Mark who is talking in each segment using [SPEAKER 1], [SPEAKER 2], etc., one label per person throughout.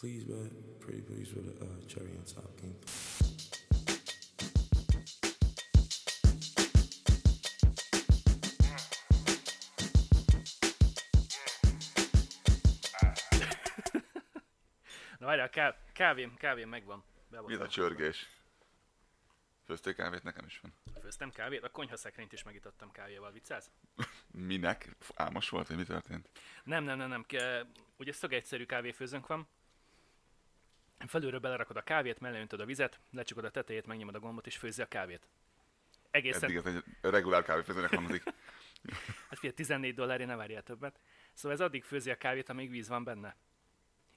[SPEAKER 1] Please, man. Pretty please with a uh, cherry on top. You
[SPEAKER 2] Na várjál, ká- kávém, kávém megvan.
[SPEAKER 3] Mi a csörgés? Főztél kávét? Nekem is van.
[SPEAKER 2] Főztem kávét, a konyhaszekrényt is megitottam kávéval, viccelsz?
[SPEAKER 3] Minek? Álmos volt, hogy mi történt?
[SPEAKER 2] Nem, nem, nem, nem. Ugye szög egyszerű kávéfőzőnk van. Felülről belerakod a kávét, mellé öntöd a vizet, lecsukod a tetejét, megnyomod a gombot és főzi a kávét. Egészen,
[SPEAKER 3] Eddig ez egy regulár kávéfőzőnek hangzik.
[SPEAKER 2] hát figyelj, 14 dollárért ne várjál többet. Szóval ez addig főzi a kávét, amíg víz van benne.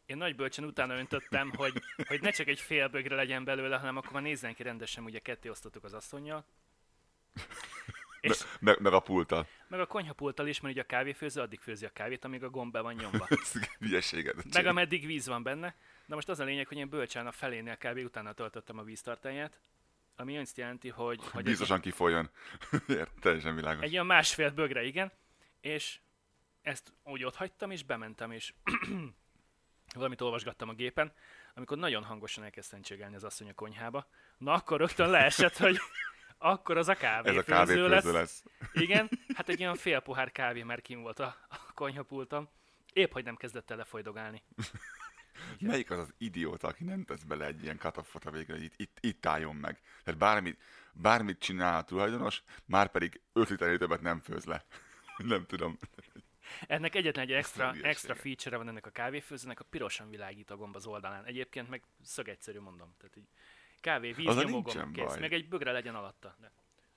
[SPEAKER 2] Én nagy bölcsen utána öntöttem, hogy, hogy ne csak egy fél bögre legyen belőle, hanem akkor már nézzen ki rendesen, ugye ketté osztottuk az asszonynal. És
[SPEAKER 3] Meg, meg a pulttal.
[SPEAKER 2] meg a konyhapulttal is, mert ugye a kávéfőző addig főzi a kávét, amíg a gomb be van nyomva. Meg ameddig víz van benne. Na most az a lényeg, hogy én bölcsen a felénél kb. utána töltöttem a víztartályát, ami azt jelenti, hogy, hogy egy,
[SPEAKER 3] Biztosan kifolyjon. Ért, teljesen világos.
[SPEAKER 2] egy ilyen másfél bögre, igen, és ezt úgy ott hagytam, és bementem, és valamit olvasgattam a gépen, amikor nagyon hangosan elkezd szentségelni az asszony a konyhába. Na akkor rögtön leesett, hogy akkor az a
[SPEAKER 3] Ez a
[SPEAKER 2] kávéfőző lesz.
[SPEAKER 3] lesz.
[SPEAKER 2] Igen, hát egy olyan fél pohár kávé már kim volt a, a konyhapulton. Épp, hogy nem kezdett el lefolydogálni.
[SPEAKER 3] Melyik az az idióta, aki nem tesz bele egy ilyen cut a végre, hogy itt, itt, itt álljon meg. Tehát bármit, bármit csinál a tulajdonos, már pedig 5 liternél többet nem főz le. nem tudom.
[SPEAKER 2] Ennek egyetlen egy extra, extra feature van ennek a kávéfőzőnek, a pirosan világít a gomb az oldalán. Egyébként meg szög egyszerű, mondom. Tehát így kávé, víz, nyomogom, kész.
[SPEAKER 3] baj.
[SPEAKER 2] Meg egy bögre legyen alatta. De.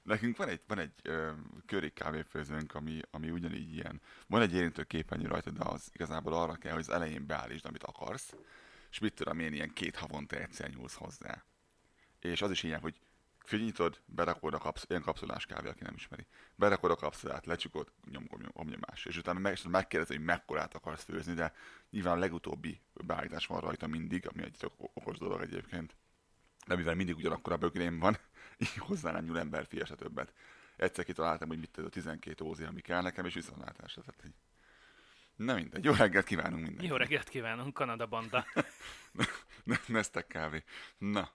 [SPEAKER 3] Nekünk van egy, van egy ö, köri kávéfőzőnk, ami, ami ugyanígy ilyen. Van egy érintő képernyő rajta, de az igazából arra kell, hogy az elején beállítsd, amit akarsz, és mit tudom én, ilyen két havonta egyszer nyúlsz hozzá. És az is ilyen, hogy fölnyitod, berakod a kapsz, ilyen kapszulás kávé, aki nem ismeri. Berakod a kapszulát, lecsukod, nyom, nyom, nyomnyomás. És utána meg, megkérdezi, hogy mekkorát akarsz főzni, de nyilván a legutóbbi beállítás van rajta mindig, ami egy okos dolog egyébként de mivel mindig ugyanakkor a bögrém van, így hozzá nem nyúl ember fia se többet. Egyszer kitaláltam, hogy mit tudod, 12 ózi, ami kell nekem, és viszontlátásra. Tehát, hogy... Na mindegy, jó reggelt kívánunk mindenkinek.
[SPEAKER 2] Jó reggelt kívánunk, Kanada banda.
[SPEAKER 3] Ne, Neztek kávé. Na,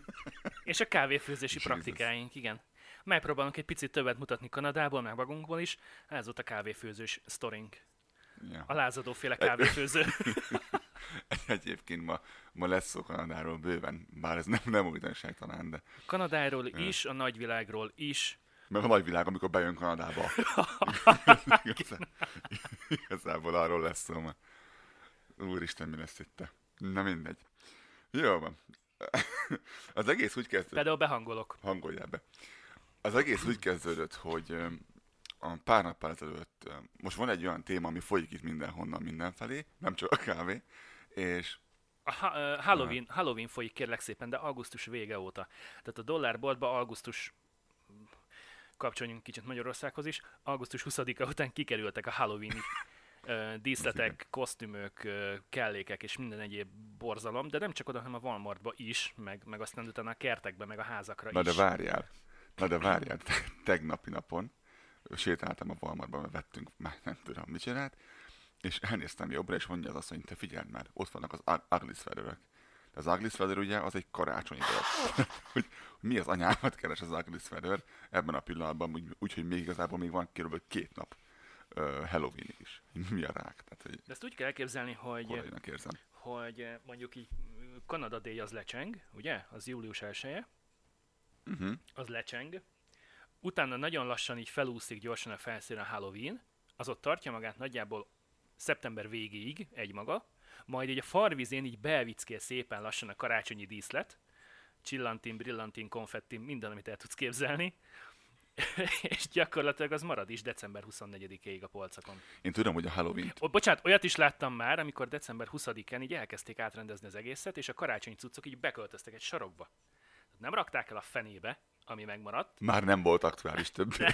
[SPEAKER 2] És a kávéfőzési
[SPEAKER 3] Jesus.
[SPEAKER 2] praktikáink, igen. Megpróbálunk egy picit többet mutatni Kanadából, meg magunkból is. Ez volt a kávéfőzős sztorink.
[SPEAKER 3] ja.
[SPEAKER 2] A lázadóféle kávéfőző.
[SPEAKER 3] Egyébként ma, ma lesz szó Kanadáról bőven, bár ez nem, nem újdonság talán, de
[SPEAKER 2] Kanadáról is, a nagyvilágról is.
[SPEAKER 3] meg a nagyvilág, amikor bejön Kanadába. Igazán- Igazából arról lesz szó ma. Úristen, mi lesz itt? Na mindegy. Jó van. Az egész úgy kezdődött,
[SPEAKER 2] Például behangolok.
[SPEAKER 3] hangoljál be. Az egész úgy kezdődött, hogy a pár nappal ezelőtt, most van egy olyan téma, ami folyik itt mindenhonnan, mindenfelé, nem csak a kávé, és
[SPEAKER 2] A Halloween, Halloween folyik kérlek szépen, de augusztus vége óta. Tehát a dollárboltba augusztus kapcsoljunk kicsit Magyarországhoz is, augusztus 20-a után kikerültek a Halloween díszletek, kosztümök, kellékek és minden egyéb borzalom, de nem csak oda, hanem a Walmartba is, meg, meg aztán utána a kertekbe, meg a házakra
[SPEAKER 3] Na
[SPEAKER 2] is.
[SPEAKER 3] de várjál, na de várjál, te- tegnapi napon sétáltam a Walmartban, mert vettünk, már nem tudom, mit csinált, és elnéztem jobbra, és mondja az hogy te figyeld már, ott vannak az sweaterek. De az sweater ugye az egy karácsonyi dolog. hogy, hogy mi az anyámat keres az sweater ebben a pillanatban, úgy- úgyhogy még igazából még van körülbelül két nap uh, Halloween is. Mi a rák? Tehát, hogy
[SPEAKER 2] De ezt úgy kell elképzelni, hogy,
[SPEAKER 3] érzem.
[SPEAKER 2] hogy mondjuk így Kanada Day az lecseng, ugye? Az július 1
[SPEAKER 3] Uh-huh.
[SPEAKER 2] az lecseng. Utána nagyon lassan így felúszik gyorsan a felszínen a Halloween, az ott tartja magát nagyjából szeptember végéig egymaga, majd így a farvizén így belvickél szépen lassan a karácsonyi díszlet, csillantin, brillantin, konfettin, minden, amit el tudsz képzelni, és gyakorlatilag az marad is december 24-ig a polcokon.
[SPEAKER 3] Én tudom, hogy a Halloween
[SPEAKER 2] Ó, bocsánat, olyat is láttam már, amikor december 20-án így elkezdték átrendezni az egészet, és a karácsonyi cuccok így beköltöztek egy sarokba. Nem rakták el a fenébe, ami megmaradt,
[SPEAKER 3] már nem volt aktuális többé.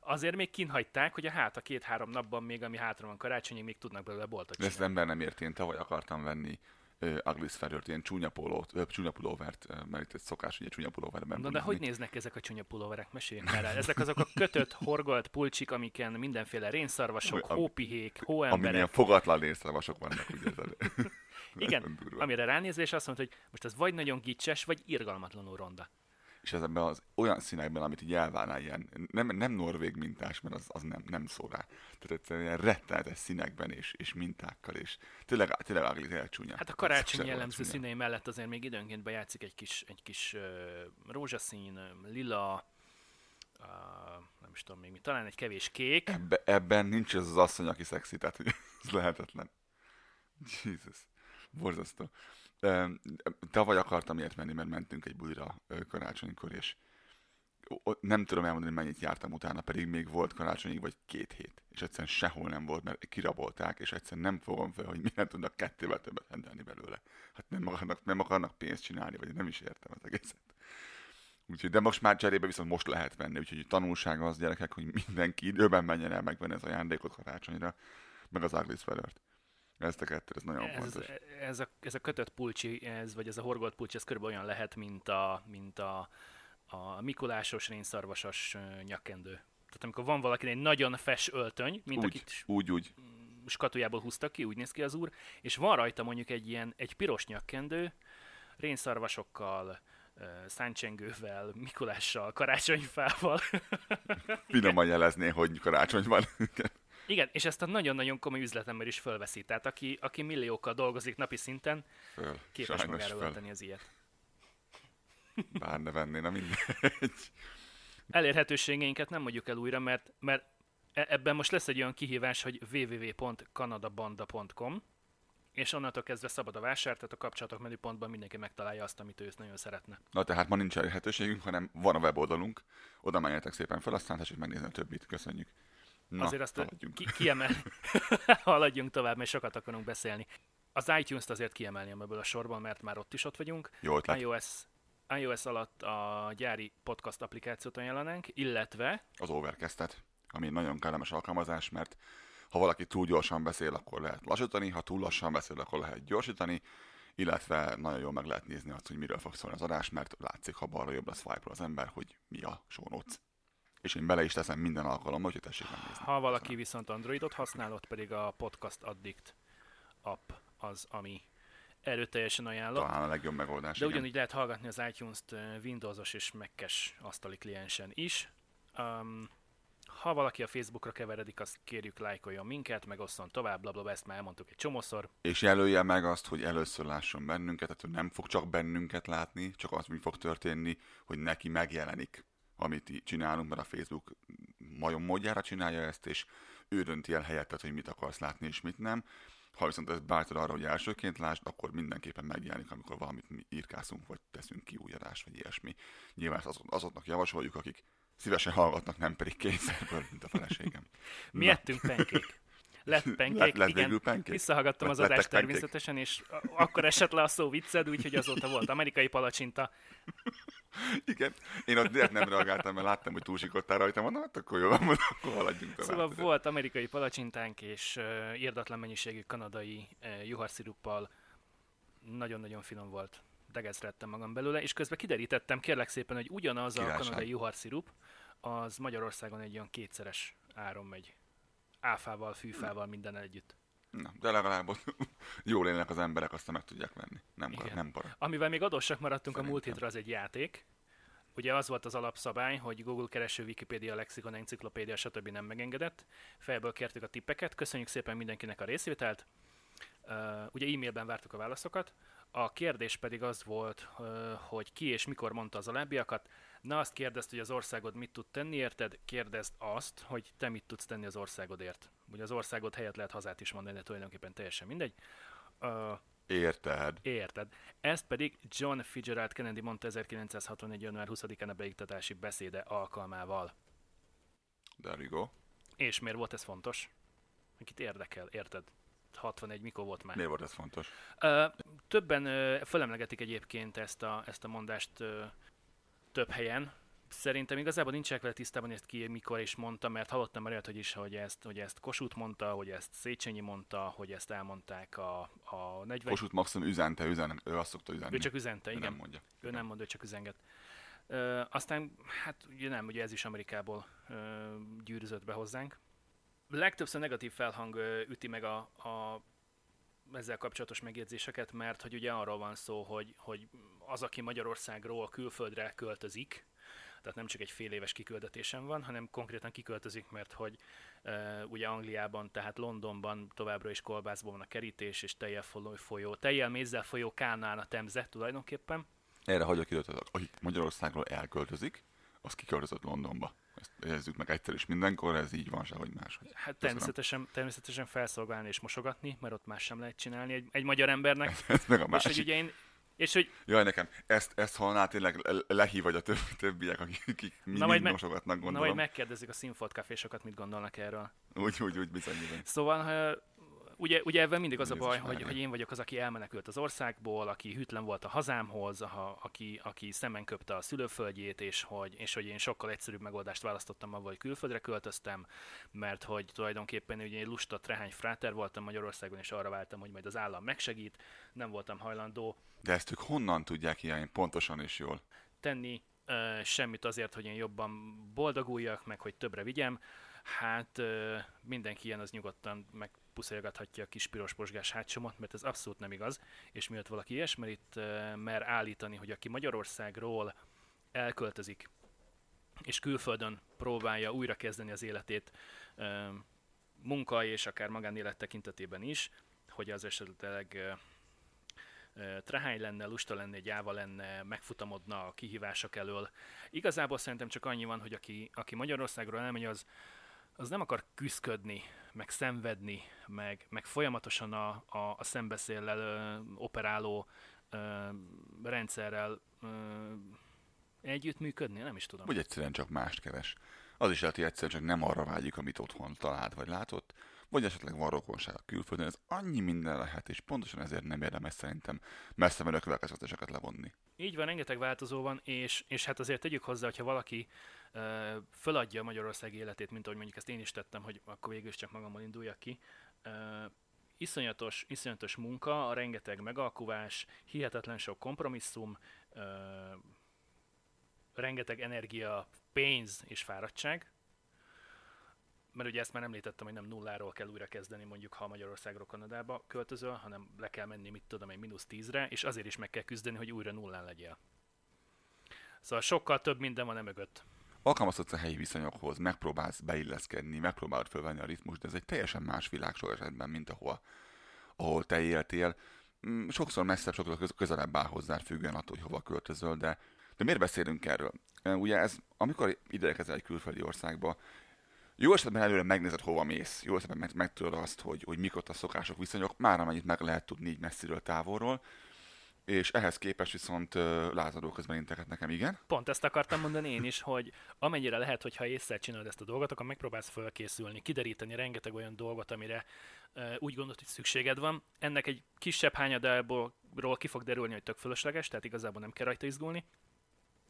[SPEAKER 2] azért még kinhagyták, hogy a hát a két-három napban még, ami hátra van karácsonyig, még tudnak belőle boltot
[SPEAKER 3] De ezt
[SPEAKER 2] csinálni.
[SPEAKER 3] ember nem ért, én tavaly akartam venni uh, ugly sweater ilyen csúnya pólót, uh, csúnya pulóvert, uh, mert itt egy szokás, hogy egy csúnya pulóverben
[SPEAKER 2] Na de hogy néznek ezek a csúnya pulóverek? Meséljünk már el. Ezek azok a kötött, horgolt pulcsik, amiken mindenféle rénszarvasok,
[SPEAKER 3] Ami-
[SPEAKER 2] hópihék, hóemberek,
[SPEAKER 3] fogatlan részszavasok vannak, ugye ez.
[SPEAKER 2] Igen, amire ránézve, és azt mondta, hogy most ez vagy nagyon gicses, vagy irgalmatlanul ronda.
[SPEAKER 3] És ez ebben az olyan színekben, amit így elvárnál, ilyen, nem, nem norvég mintás, mert az, az nem, nem szól rá. Tehát egyszerűen ilyen rettenetes színekben és, és mintákkal, és tényleg, tényleg ugly, tényleg csúnya.
[SPEAKER 2] Hát a karácsony
[SPEAKER 3] Se-
[SPEAKER 2] jellemző színei mellett azért még időnként bejátszik egy kis, egy kis uh, rózsaszín, lila, uh, nem is tudom még mi, talán egy kevés kék.
[SPEAKER 3] Ebbe, ebben nincs az az asszony, aki szexi, tehát hogy ez lehetetlen. Jesus. Borzasztó. Tavaly akartam ilyet menni, mert mentünk egy bulira karácsonykor, és nem tudom elmondani, mennyit jártam utána, pedig még volt karácsonyig, vagy két hét. És egyszerűen sehol nem volt, mert kirabolták, és egyszerűen nem fogom fel, hogy miért tudnak kettővel többet rendelni belőle. Hát nem akarnak, nem akarnak pénzt csinálni, vagy nem is értem az egészet. Úgyhogy, de most már cserébe viszont most lehet venni, úgyhogy tanulsága az gyerekek, hogy mindenki időben menjen el megvenni az ajándékot karácsonyra, meg az ugly sweatert. Ezt a kettő, ez nagyon
[SPEAKER 2] Ez,
[SPEAKER 3] fontos.
[SPEAKER 2] ez, a, ez a kötött pulcsi, ez, vagy ez a horgolt pulcsi, ez körülbelül olyan lehet, mint a, mint a, a Mikulásos, rénszarvasos ö, nyakkendő. Tehát amikor van valakinek egy nagyon fes öltöny, mint
[SPEAKER 3] Úgy,
[SPEAKER 2] akit
[SPEAKER 3] úgy, úgy.
[SPEAKER 2] skatujából húztak ki, úgy néz ki az úr, és van rajta mondjuk egy ilyen, egy piros nyakkendő, rénszarvasokkal, száncsengővel, Mikulással, karácsonyfával.
[SPEAKER 3] Finoman jelezné, hogy karácsony van.
[SPEAKER 2] Igen, és ezt a nagyon-nagyon komoly üzletember is fölveszi. Tehát aki, aki milliókkal dolgozik napi szinten,
[SPEAKER 3] föl.
[SPEAKER 2] képes
[SPEAKER 3] Sajnos
[SPEAKER 2] magára
[SPEAKER 3] föl.
[SPEAKER 2] ölteni az ilyet.
[SPEAKER 3] Bár ne venné, na mindegy.
[SPEAKER 2] Elérhetőségeinket nem mondjuk el újra, mert, mert e- ebben most lesz egy olyan kihívás, hogy www.kanadabanda.com és onnantól kezdve szabad a vásár, tehát a kapcsolatok menüpontban mindenki megtalálja azt, amit ő nagyon szeretne.
[SPEAKER 3] Na tehát ma nincs elérhetőségünk, hanem van a weboldalunk. Oda menjetek szépen fel, aztán tessék megnézni a többit. Köszönjük. Na,
[SPEAKER 2] Azért azt
[SPEAKER 3] haladjunk.
[SPEAKER 2] ki, kiemel... Haladjunk tovább, mert sokat akarunk beszélni. Az iTunes-t azért kiemelném ebből a sorból, mert már ott is ott vagyunk.
[SPEAKER 3] Jó ötlet.
[SPEAKER 2] iOS, iOS alatt a gyári podcast applikációt ajánlanánk, illetve
[SPEAKER 3] az Overcast-et, ami egy nagyon kellemes alkalmazás, mert ha valaki túl gyorsan beszél, akkor lehet lassítani, ha túl lassan beszél, akkor lehet gyorsítani, illetve nagyon jól meg lehet nézni azt, hogy miről fog szólni az adás, mert látszik, ha balra-jobbra swipe az ember, hogy mi a show notes. És én bele is teszem minden alkalommal, hogy tessék megnézni.
[SPEAKER 2] Ha valaki viszont Androidot használ, ott pedig a Podcast Addict app az, ami erőteljesen ajánlott.
[SPEAKER 3] Talán a legjobb megoldás.
[SPEAKER 2] De
[SPEAKER 3] igen.
[SPEAKER 2] ugyanígy lehet hallgatni az iTunes-t Windowsos és Mac-es asztali kliensen is. Um, ha valaki a Facebookra keveredik, azt kérjük lájkoljon minket, meg osszon tovább, blablabla, ezt már elmondtuk egy csomószor.
[SPEAKER 3] És jelölje meg azt, hogy először lásson bennünket, tehát hogy nem fog csak bennünket látni, csak az, mi fog történni, hogy neki megjelenik, amit csinálunk, mert a Facebook majom módjára csinálja ezt, és ő dönti el helyetted, hogy mit akarsz látni és mit nem. Ha viszont ez bátor arra, hogy elsőként lásd, akkor mindenképpen megjelenik, amikor valamit mi írkászunk, vagy teszünk ki új adást, vagy ilyesmi. Nyilván ezt azok- azoknak javasoljuk, akik szívesen hallgatnak, nem pedig kényszerből, mint a feleségem.
[SPEAKER 2] Mi
[SPEAKER 3] Na.
[SPEAKER 2] ettünk penkék. Lett penkék,
[SPEAKER 3] Lett- lett
[SPEAKER 2] igen.
[SPEAKER 3] pancake?
[SPEAKER 2] Visszahallgattam az
[SPEAKER 3] Lettek
[SPEAKER 2] adást természetesen, és akkor esett le a szó vicced, úgyhogy azóta volt amerikai palacsinta.
[SPEAKER 3] Igen, én ott direkt nem reagáltam, mert láttam, hogy túlsikottál rajta, mondom, hát akkor jó, mondom, akkor haladjunk tovább.
[SPEAKER 2] Szóval volt amerikai palacsintánk, és uh, írdatlan mennyiségű kanadai uh, juharsziruppal. Nagyon-nagyon finom volt. Degezredtem magam belőle, és közben kiderítettem, kérlek szépen, hogy ugyanaz a
[SPEAKER 3] Királyság.
[SPEAKER 2] kanadai juharszirup, az Magyarországon egy olyan kétszeres áron megy. Áfával, fűfával, minden együtt.
[SPEAKER 3] Na, de legalább ott jól élnek az emberek, aztán meg tudják venni. Nem,
[SPEAKER 2] Igen.
[SPEAKER 3] nem para.
[SPEAKER 2] Amivel még adósak maradtunk a múlt
[SPEAKER 3] Szerintem.
[SPEAKER 2] hétre, az egy játék. Ugye az volt az alapszabály, hogy Google kereső, Wikipedia, lexikon, enciklopédia, stb. nem megengedett. Fejből kértük a tippeket. Köszönjük szépen mindenkinek a részvételt. Uh, ugye e-mailben vártuk a válaszokat. A kérdés pedig az volt, uh, hogy ki és mikor mondta az alábbiakat. Na azt kérdezd, hogy az országod mit tud tenni érted, kérdezd azt, hogy te mit tudsz tenni az országodért. Ugye az országod helyett lehet hazát is mondani, de tulajdonképpen teljesen mindegy. Uh,
[SPEAKER 3] Érted?
[SPEAKER 2] Érted. Ezt pedig John Fitzgerald Kennedy mondta 1961. január 20-án a beiktatási beszéde alkalmával.
[SPEAKER 3] There you go.
[SPEAKER 2] És miért volt ez fontos? Akit érdekel, érted? 61 mikor volt már?
[SPEAKER 3] Miért volt ez fontos?
[SPEAKER 2] Ö, többen ö, felemlegetik egyébként ezt a, ezt a mondást ö, több helyen. Szerintem igazából nincsenek vele tisztában, ezt ki mikor is mondta, mert hallottam már olyat, hogy is, hogy ezt, hogy ezt Kossuth mondta, hogy ezt Széchenyi mondta, hogy ezt elmondták a, a 40...
[SPEAKER 3] Kossuth maximum üzente, üzen, ő azt szokta üzenni.
[SPEAKER 2] Ő csak üzente,
[SPEAKER 3] Ő
[SPEAKER 2] igen.
[SPEAKER 3] nem mondja.
[SPEAKER 2] Ő nem mond, ő csak üzenget. Ö, aztán, hát ugye nem, ugye ez is Amerikából ö, gyűrűzött be hozzánk. Legtöbbször negatív felhang ö, üti meg a, a ezzel kapcsolatos megjegyzéseket, mert hogy ugye arról van szó, hogy, hogy az, aki Magyarországról külföldre költözik, tehát nem csak egy fél éves kiküldetésen van, hanem konkrétan kiköltözik, mert hogy uh, ugye Angliában, tehát Londonban továbbra is kolbászból van a kerítés, és tejjel folyó, tejjel mézzel folyó kánál a temze tulajdonképpen.
[SPEAKER 3] Erre hagyok időt, aki Magyarországról elköltözik, az kiköltözött Londonba. Ezt érezzük meg egyszer is mindenkor, ez így van, sehogy más.
[SPEAKER 2] Hát természetesen, természetesen felszolgálni és mosogatni, mert ott más sem lehet csinálni egy, egy magyar embernek.
[SPEAKER 3] Ez meg a másik.
[SPEAKER 2] És hogy ugye én, és hogy...
[SPEAKER 3] Jaj, nekem, ezt, ezt halná tényleg lehív vagy a több, többiek, akik, akik na mind majd mosogatnak, gondolom. Na
[SPEAKER 2] majd megkérdezik a színfolt kafésokat, mit gondolnak erről.
[SPEAKER 3] Úgy, úgy, úgy, bizony, bizony.
[SPEAKER 2] Szóval ugye, ugye ebben mindig az a baj, hogy, hogy én vagyok az, aki elmenekült az országból, aki hűtlen volt a hazámhoz, a, aki, aki szemen köpte a szülőföldjét, és hogy, és hogy én sokkal egyszerűbb megoldást választottam avval, hogy külföldre költöztem, mert hogy tulajdonképpen ugye egy lusta trehány fráter voltam Magyarországon, és arra váltam, hogy majd az állam megsegít, nem voltam hajlandó.
[SPEAKER 3] De ezt ők honnan tudják ilyen pontosan és jól?
[SPEAKER 2] Tenni uh, semmit azért, hogy én jobban boldoguljak, meg hogy többre vigyem, hát mindenki ilyen az nyugodtan meg puszolgathatja a kis piros posgás hátsomat, mert ez abszolút nem igaz, és miatt valaki ilyesmit itt mer állítani, hogy aki Magyarországról elköltözik, és külföldön próbálja újra kezdeni az életét munka és akár magánélet tekintetében is, hogy az esetleg trehány lenne, lusta lenne, gyáva lenne, megfutamodna a kihívások elől. Igazából szerintem csak annyi van, hogy aki, aki Magyarországról elmegy, az, az nem akar küzdködni, meg szenvedni, meg, meg folyamatosan a, a, a szembeszéllel ö, operáló ö, rendszerrel ö, együttműködni, nem is tudom.
[SPEAKER 3] Vagy egyszerűen csak mást keres. Az is lehet, hogy egyszerűen csak nem arra vágyik, amit otthon talált vagy látott, vagy esetleg van rokonság a külföldön, ez annyi minden lehet, és pontosan ezért nem érdemes szerintem messze menő következtetéseket levonni.
[SPEAKER 2] Így van, rengeteg változó van, és, és hát azért tegyük hozzá, hogyha valaki uh, föladja Magyarország életét, mint ahogy mondjuk ezt én is tettem, hogy akkor végül is csak magammal induljak ki, uh, iszonyatos, iszonyatos munka, a rengeteg megalkuvás, hihetetlen sok kompromisszum, uh, rengeteg energia, pénz és fáradtság, mert ugye ezt már említettem, hogy nem nulláról kell újra kezdeni, mondjuk ha Magyarországról Kanadába költözöl, hanem le kell menni, mit tudom, egy mínusz tízre, és azért is meg kell küzdeni, hogy újra nullán legyél. Szóval sokkal több minden van e mögött.
[SPEAKER 3] Alkalmazkodsz a helyi viszonyokhoz, megpróbálsz beilleszkedni, megpróbálod fölvenni a ritmus, de ez egy teljesen más világ sok esetben, mint ahol, ahol te éltél. Mm, sokszor messzebb, sokkal közelebb áll hozzá, függően attól, hogy hova költözöl, de, de miért beszélünk erről? Ugye ez, amikor ideérkezel egy külföldi országba, jó esetben előre megnézed, hova mész. Jó esetben meg, megtudod azt, hogy, hogy mik ott a szokások, viszonyok, már amennyit meg lehet tudni így messziről, távolról. És ehhez képest viszont uh, lázadó közben inteket nekem, igen.
[SPEAKER 2] Pont ezt akartam mondani én is, hogy amennyire lehet, hogyha észre csinálod ezt a dolgot, akkor megpróbálsz felkészülni, kideríteni rengeteg olyan dolgot, amire úgy gondolod, hogy szükséged van. Ennek egy kisebb hányadából ki fog derülni, hogy tök fölösleges, tehát igazából nem kell rajta izgulni.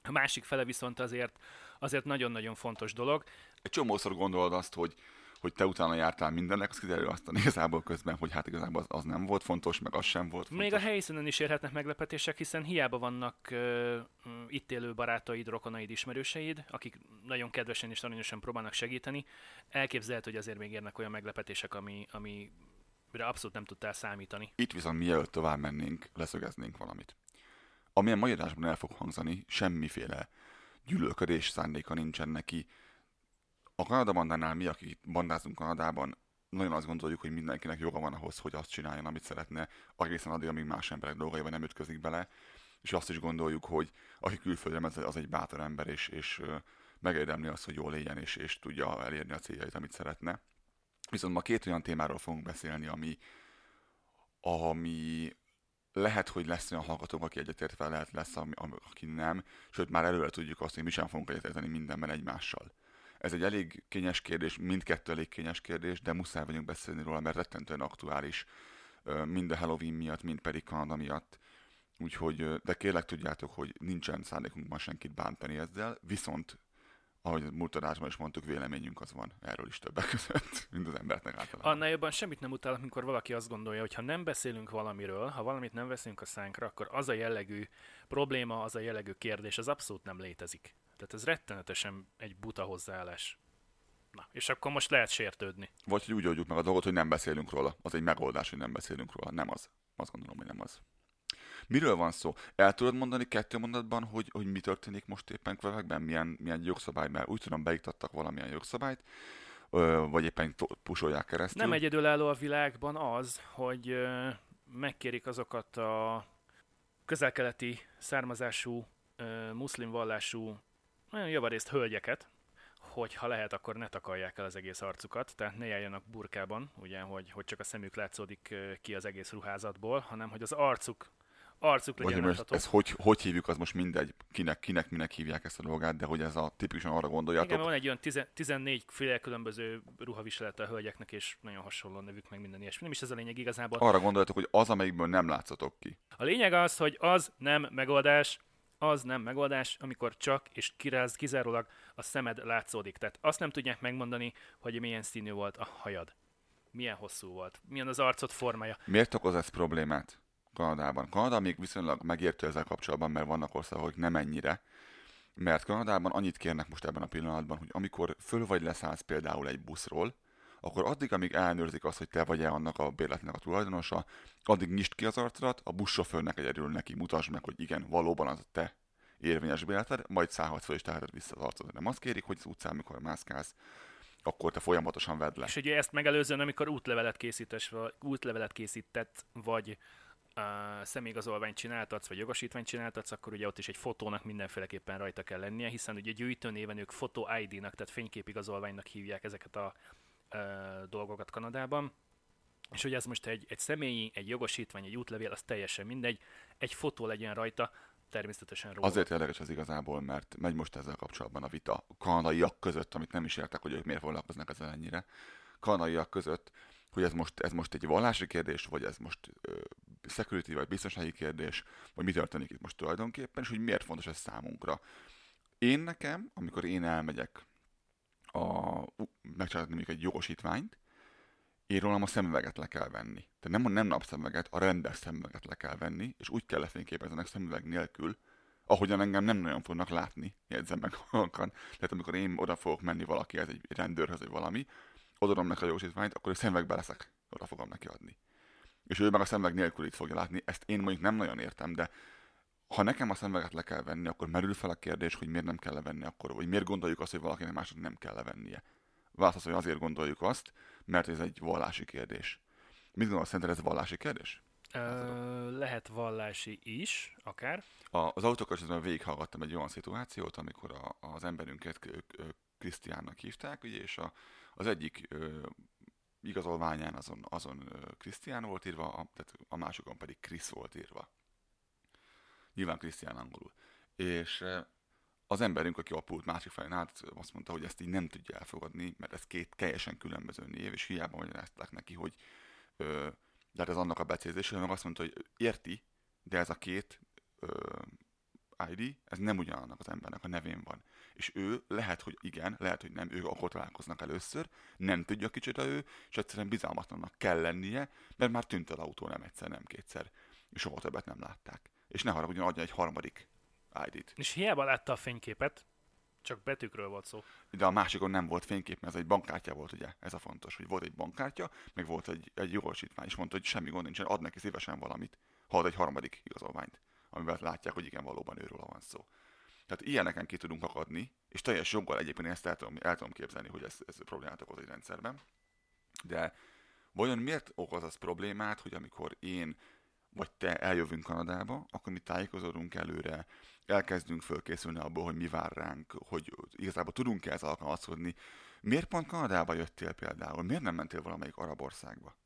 [SPEAKER 2] A másik fele viszont azért, azért nagyon-nagyon fontos dolog.
[SPEAKER 3] Egy csomószor gondolod azt, hogy, hogy te utána jártál mindennek, az kiderül azt a igazából közben, hogy hát igazából az, az nem volt fontos, meg az sem volt fontos.
[SPEAKER 2] Még a helyszínen is érhetnek meglepetések, hiszen hiába vannak uh, itt élő barátaid, rokonaid, ismerőseid, akik nagyon kedvesen és aranyosan próbálnak segíteni. Elképzelhet, hogy azért még érnek olyan meglepetések, ami, ami abszolút nem tudtál számítani.
[SPEAKER 3] Itt viszont mielőtt tovább mennénk, leszögeznénk valamit amilyen magyarásban el fog hangzani, semmiféle gyűlölködés szándéka nincsen neki. A Kanada bandánál mi, akik bandázunk Kanadában, nagyon azt gondoljuk, hogy mindenkinek joga van ahhoz, hogy azt csináljon, amit szeretne, egészen addig, amíg más emberek dolgaiban nem ütközik bele, és azt is gondoljuk, hogy aki külföldre megy, az egy bátor ember, és, és megérdemli azt, hogy jól éljen, és, és tudja elérni a céljait, amit szeretne. Viszont ma két olyan témáról fogunk beszélni, ami, ami lehet, hogy lesz olyan hallgatók, aki egyetértve lehet lesz, ami, aki nem, sőt már előre tudjuk azt, hogy mi sem fogunk egyetérteni mindenben egymással. Ez egy elég kényes kérdés, mindkettő elég kényes kérdés, de muszáj vagyunk beszélni róla, mert rettentően aktuális, mind a Halloween miatt, mind pedig Kanada miatt. Úgyhogy, de kérlek tudjátok, hogy nincsen szándékunkban senkit bántani ezzel, viszont ahogy múlt adásban is mondtuk, véleményünk az van erről is többek között, mint az embernek általában.
[SPEAKER 2] Annál jobban semmit nem utálok, amikor valaki azt gondolja, hogy ha nem beszélünk valamiről, ha valamit nem veszünk a szánkra, akkor az a jellegű probléma, az a jellegű kérdés, az abszolút nem létezik. Tehát ez rettenetesen egy buta hozzáállás. Na, és akkor most lehet sértődni.
[SPEAKER 3] Vagy hogy úgy oldjuk meg a dolgot, hogy nem beszélünk róla. Az egy megoldás, hogy nem beszélünk róla. Nem az. Azt gondolom, hogy nem az. Miről van szó? El tudod mondani kettő mondatban, hogy, hogy mi történik most éppen Quebecben? Milyen, milyen jogszabály? Mert úgy tudom, beiktattak valamilyen jogszabályt, vagy éppen pusolják keresztül.
[SPEAKER 2] Nem egyedülálló a világban az, hogy megkérik azokat a közelkeleti származású, muszlim vallású, nagyon javarészt hölgyeket, hogy ha lehet, akkor ne takarják el az egész arcukat, tehát ne járjanak burkában, ugye, hogy, hogy csak a szemük látszódik ki az egész ruházatból, hanem hogy az arcuk arcuk legyen látható.
[SPEAKER 3] ez hogy, hogy hívjuk, az most mindegy, kinek, kinek, minek hívják ezt a dolgát, de hogy ez a tipikusan arra gondoljatok.
[SPEAKER 2] Igen, van egy olyan tize- 14 féle különböző ruhaviselete a hölgyeknek, és nagyon hasonló nevük, meg minden ilyesmi. Nem is ez a lényeg igazából.
[SPEAKER 3] Arra gondoljatok, hogy az, amelyikből nem látszatok ki.
[SPEAKER 2] A lényeg az, hogy az nem megoldás, az nem megoldás, amikor csak és kiráz, kizárólag a szemed látszódik. Tehát azt nem tudják megmondani, hogy milyen színű volt a hajad. Milyen hosszú volt, milyen az arcod formája.
[SPEAKER 3] Miért okoz ez problémát Kanadában? Kanada még viszonylag megértő ezzel kapcsolatban, mert vannak országok, nem ennyire. Mert Kanadában annyit kérnek most ebben a pillanatban, hogy amikor föl vagy leszállsz például egy buszról, akkor addig, amíg ellenőrzik azt, hogy te vagy-e annak a bérletnek a tulajdonosa, addig nyisd ki az arcodat, a buszsofőrnek egyedül neki mutasd meg, hogy igen, valóban az a te érvényes bérleted, majd szállhatsz fel és teheted vissza az arcodat. Nem azt kérik, hogy az utcán, mikor mászkálsz, akkor te folyamatosan vedd le.
[SPEAKER 2] És ugye ezt megelőzően, amikor útlevelet készítes, vagy útlevelet készített, vagy uh, személyigazolványt csináltatsz, vagy jogosítványt csináltatsz, akkor ugye ott is egy fotónak mindenféleképpen rajta kell lennie, hiszen ugye gyűjtőnéven ők fotó ID-nak, tehát fényképigazolványnak hívják ezeket a uh, dolgokat Kanadában. És hogy ez most egy, egy személyi, egy jogosítvány, egy útlevél, az teljesen mindegy, egy fotó legyen rajta, természetesen róla.
[SPEAKER 3] Azért érdekes ez igazából, mert megy most ezzel kapcsolatban a vita kanadaiak között, amit nem is értek, hogy ők miért foglalkoznak ezzel ennyire. Kanadaiak között, hogy ez most, ez most egy vallási kérdés, vagy ez most ö, security vagy biztonsági kérdés, vagy mi történik itt most tulajdonképpen, és hogy miért fontos ez számunkra. Én nekem, amikor én elmegyek a, megcsinálni mondjuk egy jogosítványt, én rólam a szemüveget le kell venni. Tehát nem, nem napszemüveget, a rendes szemüveget le kell venni, és úgy kell lefényképezni szemüveg nélkül, ahogyan engem nem nagyon fognak látni, jegyzem meg halkan. Tehát amikor én oda fogok menni valakihez, egy rendőrhöz, vagy valami, odaadom neki a jogosítványt, akkor egy szemüvegbe leszek, oda fogom neki adni. És ő meg a szemüveg nélkül itt fogja látni. Ezt én mondjuk nem nagyon értem, de ha nekem a szemüveget le kell venni, akkor merül fel a kérdés, hogy miért nem kell levenni akkor, vagy miért gondoljuk azt, hogy valakinek másnak nem kell levennie. Válasz az, hogy azért gondoljuk azt, mert ez egy vallási kérdés. Mit gondolsz, szerinted ez vallási kérdés?
[SPEAKER 2] Ö, lehet vallási is, akár.
[SPEAKER 3] A, az autókörzetben végighallgattam egy olyan szituációt, amikor a, az emberünket Krisztiánnak hívták, ugye, és a, az egyik ö, igazolványán azon, azon Krisztián volt írva, a, tehát a másikon pedig Krisz volt írva. Nyilván Krisztián angolul. És az emberünk, aki a pult másik felén állt, azt mondta, hogy ezt így nem tudja elfogadni, mert ez két teljesen különböző név, és hiába magyarázták neki, hogy ö, de hát ez annak a becézése, meg azt mondta, hogy érti, de ez a két ö, ID, ez nem ugyanannak az embernek a nevén van. És ő lehet, hogy igen, lehet, hogy nem, ők akkor találkoznak először, nem tudja kicsoda ő, és egyszerűen bizalmatlannak kell lennie, mert már tűnt el autó nem egyszer, nem kétszer. És soha többet nem látták. És ne haragudjon, adja egy harmadik ID-t.
[SPEAKER 2] És hiába látta a fényképet, csak betűkről volt szó.
[SPEAKER 3] De a másikon nem volt fénykép, mert ez egy bankkártya volt, ugye? Ez a fontos, hogy volt egy bankkártya, meg volt egy, egy jogosítvány, és mondta, hogy semmi gond nincsen, ad neki szívesen valamit, ha ad egy harmadik igazolványt, amivel látják, hogy igen, valóban őről van szó. Tehát ilyeneken ki tudunk akadni, és teljes joggal egyébként ezt el tudom, el tudom képzelni, hogy ez, ez problémát okoz egy rendszerben. De vajon miért okoz az problémát, hogy amikor én vagy te eljövünk Kanadába, akkor mi tájékozódunk előre, elkezdünk fölkészülni abból, hogy mi vár ránk, hogy igazából tudunk-e ez alkalmazkodni. Miért pont Kanadába jöttél például? Miért nem mentél valamelyik arab országba?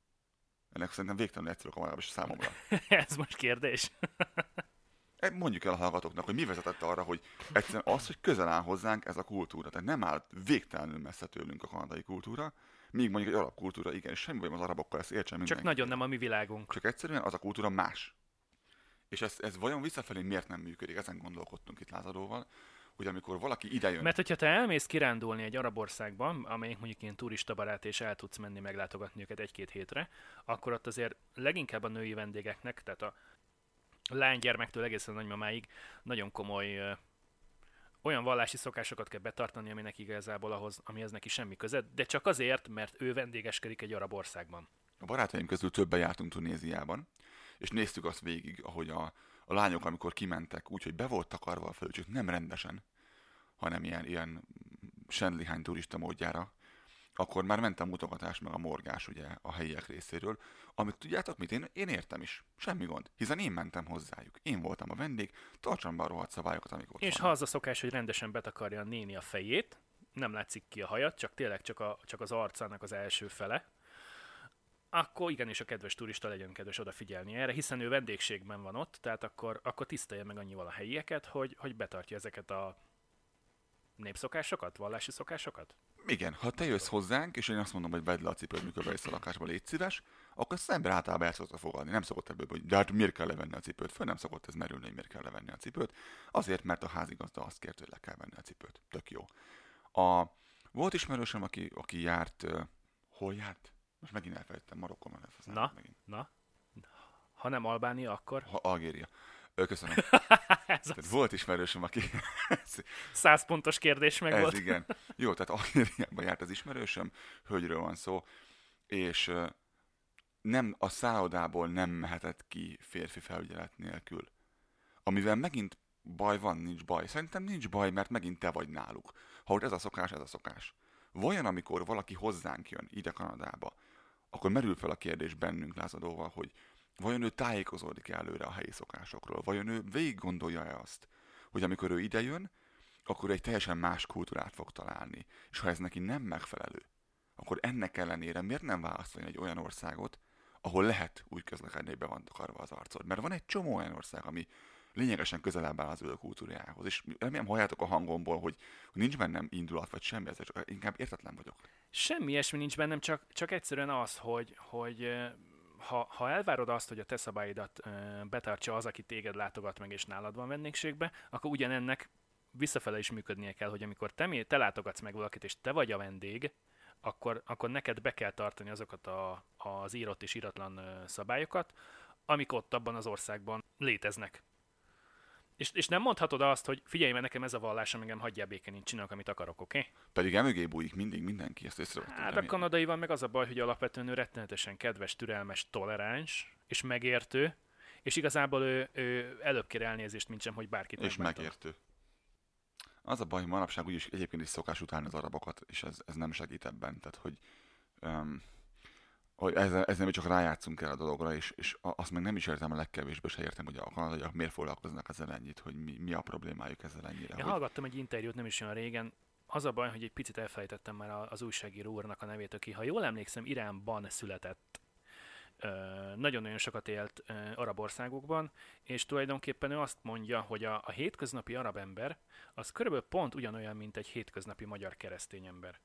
[SPEAKER 3] Ennek szerintem végtelenül egyszerű a legalábbis számomra.
[SPEAKER 2] Ez most kérdés.
[SPEAKER 3] E, Mondjuk el a hallgatóknak, hogy mi vezetett arra, hogy egyszerűen az, hogy közel áll hozzánk ez a kultúra. Tehát nem áll végtelenül messze tőlünk a kanadai kultúra, míg mondjuk egy arab kultúra, igen, és semmi bajom az arabokkal, ezt értsen
[SPEAKER 2] Csak
[SPEAKER 3] mindenki.
[SPEAKER 2] nagyon nem a mi világunk.
[SPEAKER 3] Csak egyszerűen az a kultúra más. És ez, ez vajon visszafelé miért nem működik? Ezen gondolkodtunk itt Lázadóval, hogy amikor valaki idejön,
[SPEAKER 2] Mert hogyha te elmész kirándulni egy arab országban, amelyik mondjuk ilyen turistabarát, és el tudsz menni meglátogatni őket egy-két hétre, akkor ott azért leginkább a női vendégeknek, tehát a lánygyermektől egészen nagymamáig nagyon komoly ö, olyan vallási szokásokat kell betartani, aminek igazából ahhoz, amihez neki semmi köze, de csak azért, mert ő vendégeskedik egy arab országban.
[SPEAKER 3] A barátaim közül többen jártunk Tunéziában, és néztük azt végig, ahogy a, a lányok, amikor kimentek, úgyhogy be volt takarva a földcsük, nem rendesen, hanem ilyen, ilyen sendlihány turista módjára, akkor már ment a mutogatás, meg a morgás ugye a helyiek részéről, amit tudjátok mit, én, én értem is, semmi gond, hiszen én mentem hozzájuk, én voltam a vendég, tartsam be a rohadt szabályokat, amik ott
[SPEAKER 2] És ha az a szokás, hogy rendesen betakarja a néni a fejét, nem látszik ki a hajat, csak tényleg csak, a, csak az arcának az első fele, akkor igenis a kedves turista legyen kedves odafigyelni erre, hiszen ő vendégségben van ott, tehát akkor, akkor tisztelje meg annyival a helyieket, hogy, hogy betartja ezeket a népszokásokat, vallási szokásokat.
[SPEAKER 3] Igen, ha te jössz hozzánk, és én azt mondom, hogy vedd le a cipőd, mikor bejössz a lakásba, légy szíves, akkor az ember általában el szokta fogadni. Nem szokott ebből, hogy de hát miért kell levenni a cipőt? Föl nem szokott ez merülni, hogy miért kell levenni a cipőt. Azért, mert a házigazda azt kért, hogy le kell venni a cipőt. Tök jó. A, volt ismerősöm, aki, aki járt, uh, hol járt? Most megint elfelejtettem, Marokkon van
[SPEAKER 2] Na,
[SPEAKER 3] megint.
[SPEAKER 2] na, ha nem Albánia, akkor
[SPEAKER 3] Ha, Algéria. Ö, köszönöm.
[SPEAKER 2] ez
[SPEAKER 3] Tehát
[SPEAKER 2] a
[SPEAKER 3] volt ismerősöm, aki...
[SPEAKER 2] száz pontos kérdés meg
[SPEAKER 3] Ez
[SPEAKER 2] volt.
[SPEAKER 3] igen. Jó, tehát Algériában járt az ismerősöm, hölgyről van szó, és nem, a szállodából nem mehetett ki férfi felügyelet nélkül. Amivel megint baj van, nincs baj. Szerintem nincs baj, mert megint te vagy náluk. Ha ott ez a szokás, ez a szokás. Vajon amikor valaki hozzánk jön ide Kanadába, akkor merül fel a kérdés bennünk lázadóval, hogy vajon ő tájékozódik előre a helyi szokásokról? Vajon ő végig gondolja-e azt, hogy amikor ő ide jön, akkor egy teljesen más kultúrát fog találni. És ha ez neki nem megfelelő, akkor ennek ellenére miért nem választani egy olyan országot, ahol lehet úgy közlekedni, hogy be van takarva az arcod? Mert van egy csomó olyan ország, ami lényegesen közelebb áll az ő kultúrájához. És remélem halljátok a hangomból, hogy, nincs bennem indulat, vagy semmi, ez csak inkább értetlen vagyok.
[SPEAKER 2] Semmi ilyesmi nincs bennem, csak, csak egyszerűen az, hogy, hogy ha, ha elvárod azt, hogy a te szabályidat ö, betartsa az, aki téged látogat meg és nálad van vendégségbe, akkor ugyanennek visszafele is működnie kell, hogy amikor te, te látogatsz meg valakit, és te vagy a vendég, akkor, akkor neked be kell tartani azokat a, az írott és íratlan szabályokat, amik ott abban az országban léteznek. És, és nem mondhatod azt, hogy figyelj, mert nekem ez a vallásom, engem hagyjál békén, én csinálok, amit akarok, oké? Okay?
[SPEAKER 3] Pedig emögé bújik mindig mindenki, ezt észrevettem.
[SPEAKER 2] Hát a kanadai van meg az a baj, hogy alapvetően ő rettenetesen kedves, türelmes, toleráns és megértő, és igazából ő, ő előbb kér elnézést, mint sem, hogy bárkit
[SPEAKER 3] És
[SPEAKER 2] megbántanak.
[SPEAKER 3] megértő. Az a baj, hogy manapság úgyis egyébként is szokás utálni az arabokat, és ez, ez nem segít ebben. Tehát, hogy, um, hogy ezzel, ezzel mi csak rájátszunk el a dologra, és, és azt meg nem is értem a legkevésbé se értem, hogy a kanadaiak miért foglalkoznak ezzel ennyit, hogy mi, mi a problémájuk ezzel ennyire.
[SPEAKER 2] Én
[SPEAKER 3] hogy,
[SPEAKER 2] hallgattam egy interjút nem is olyan régen, az a baj, hogy egy picit elfelejtettem már az újságíró úrnak a nevét, aki, ha jól emlékszem, Iránban született. Nagyon-nagyon sokat élt arab országokban, és tulajdonképpen ő azt mondja, hogy a, a hétköznapi arab ember az körülbelül pont ugyanolyan, mint egy hétköznapi magyar keresztény ember.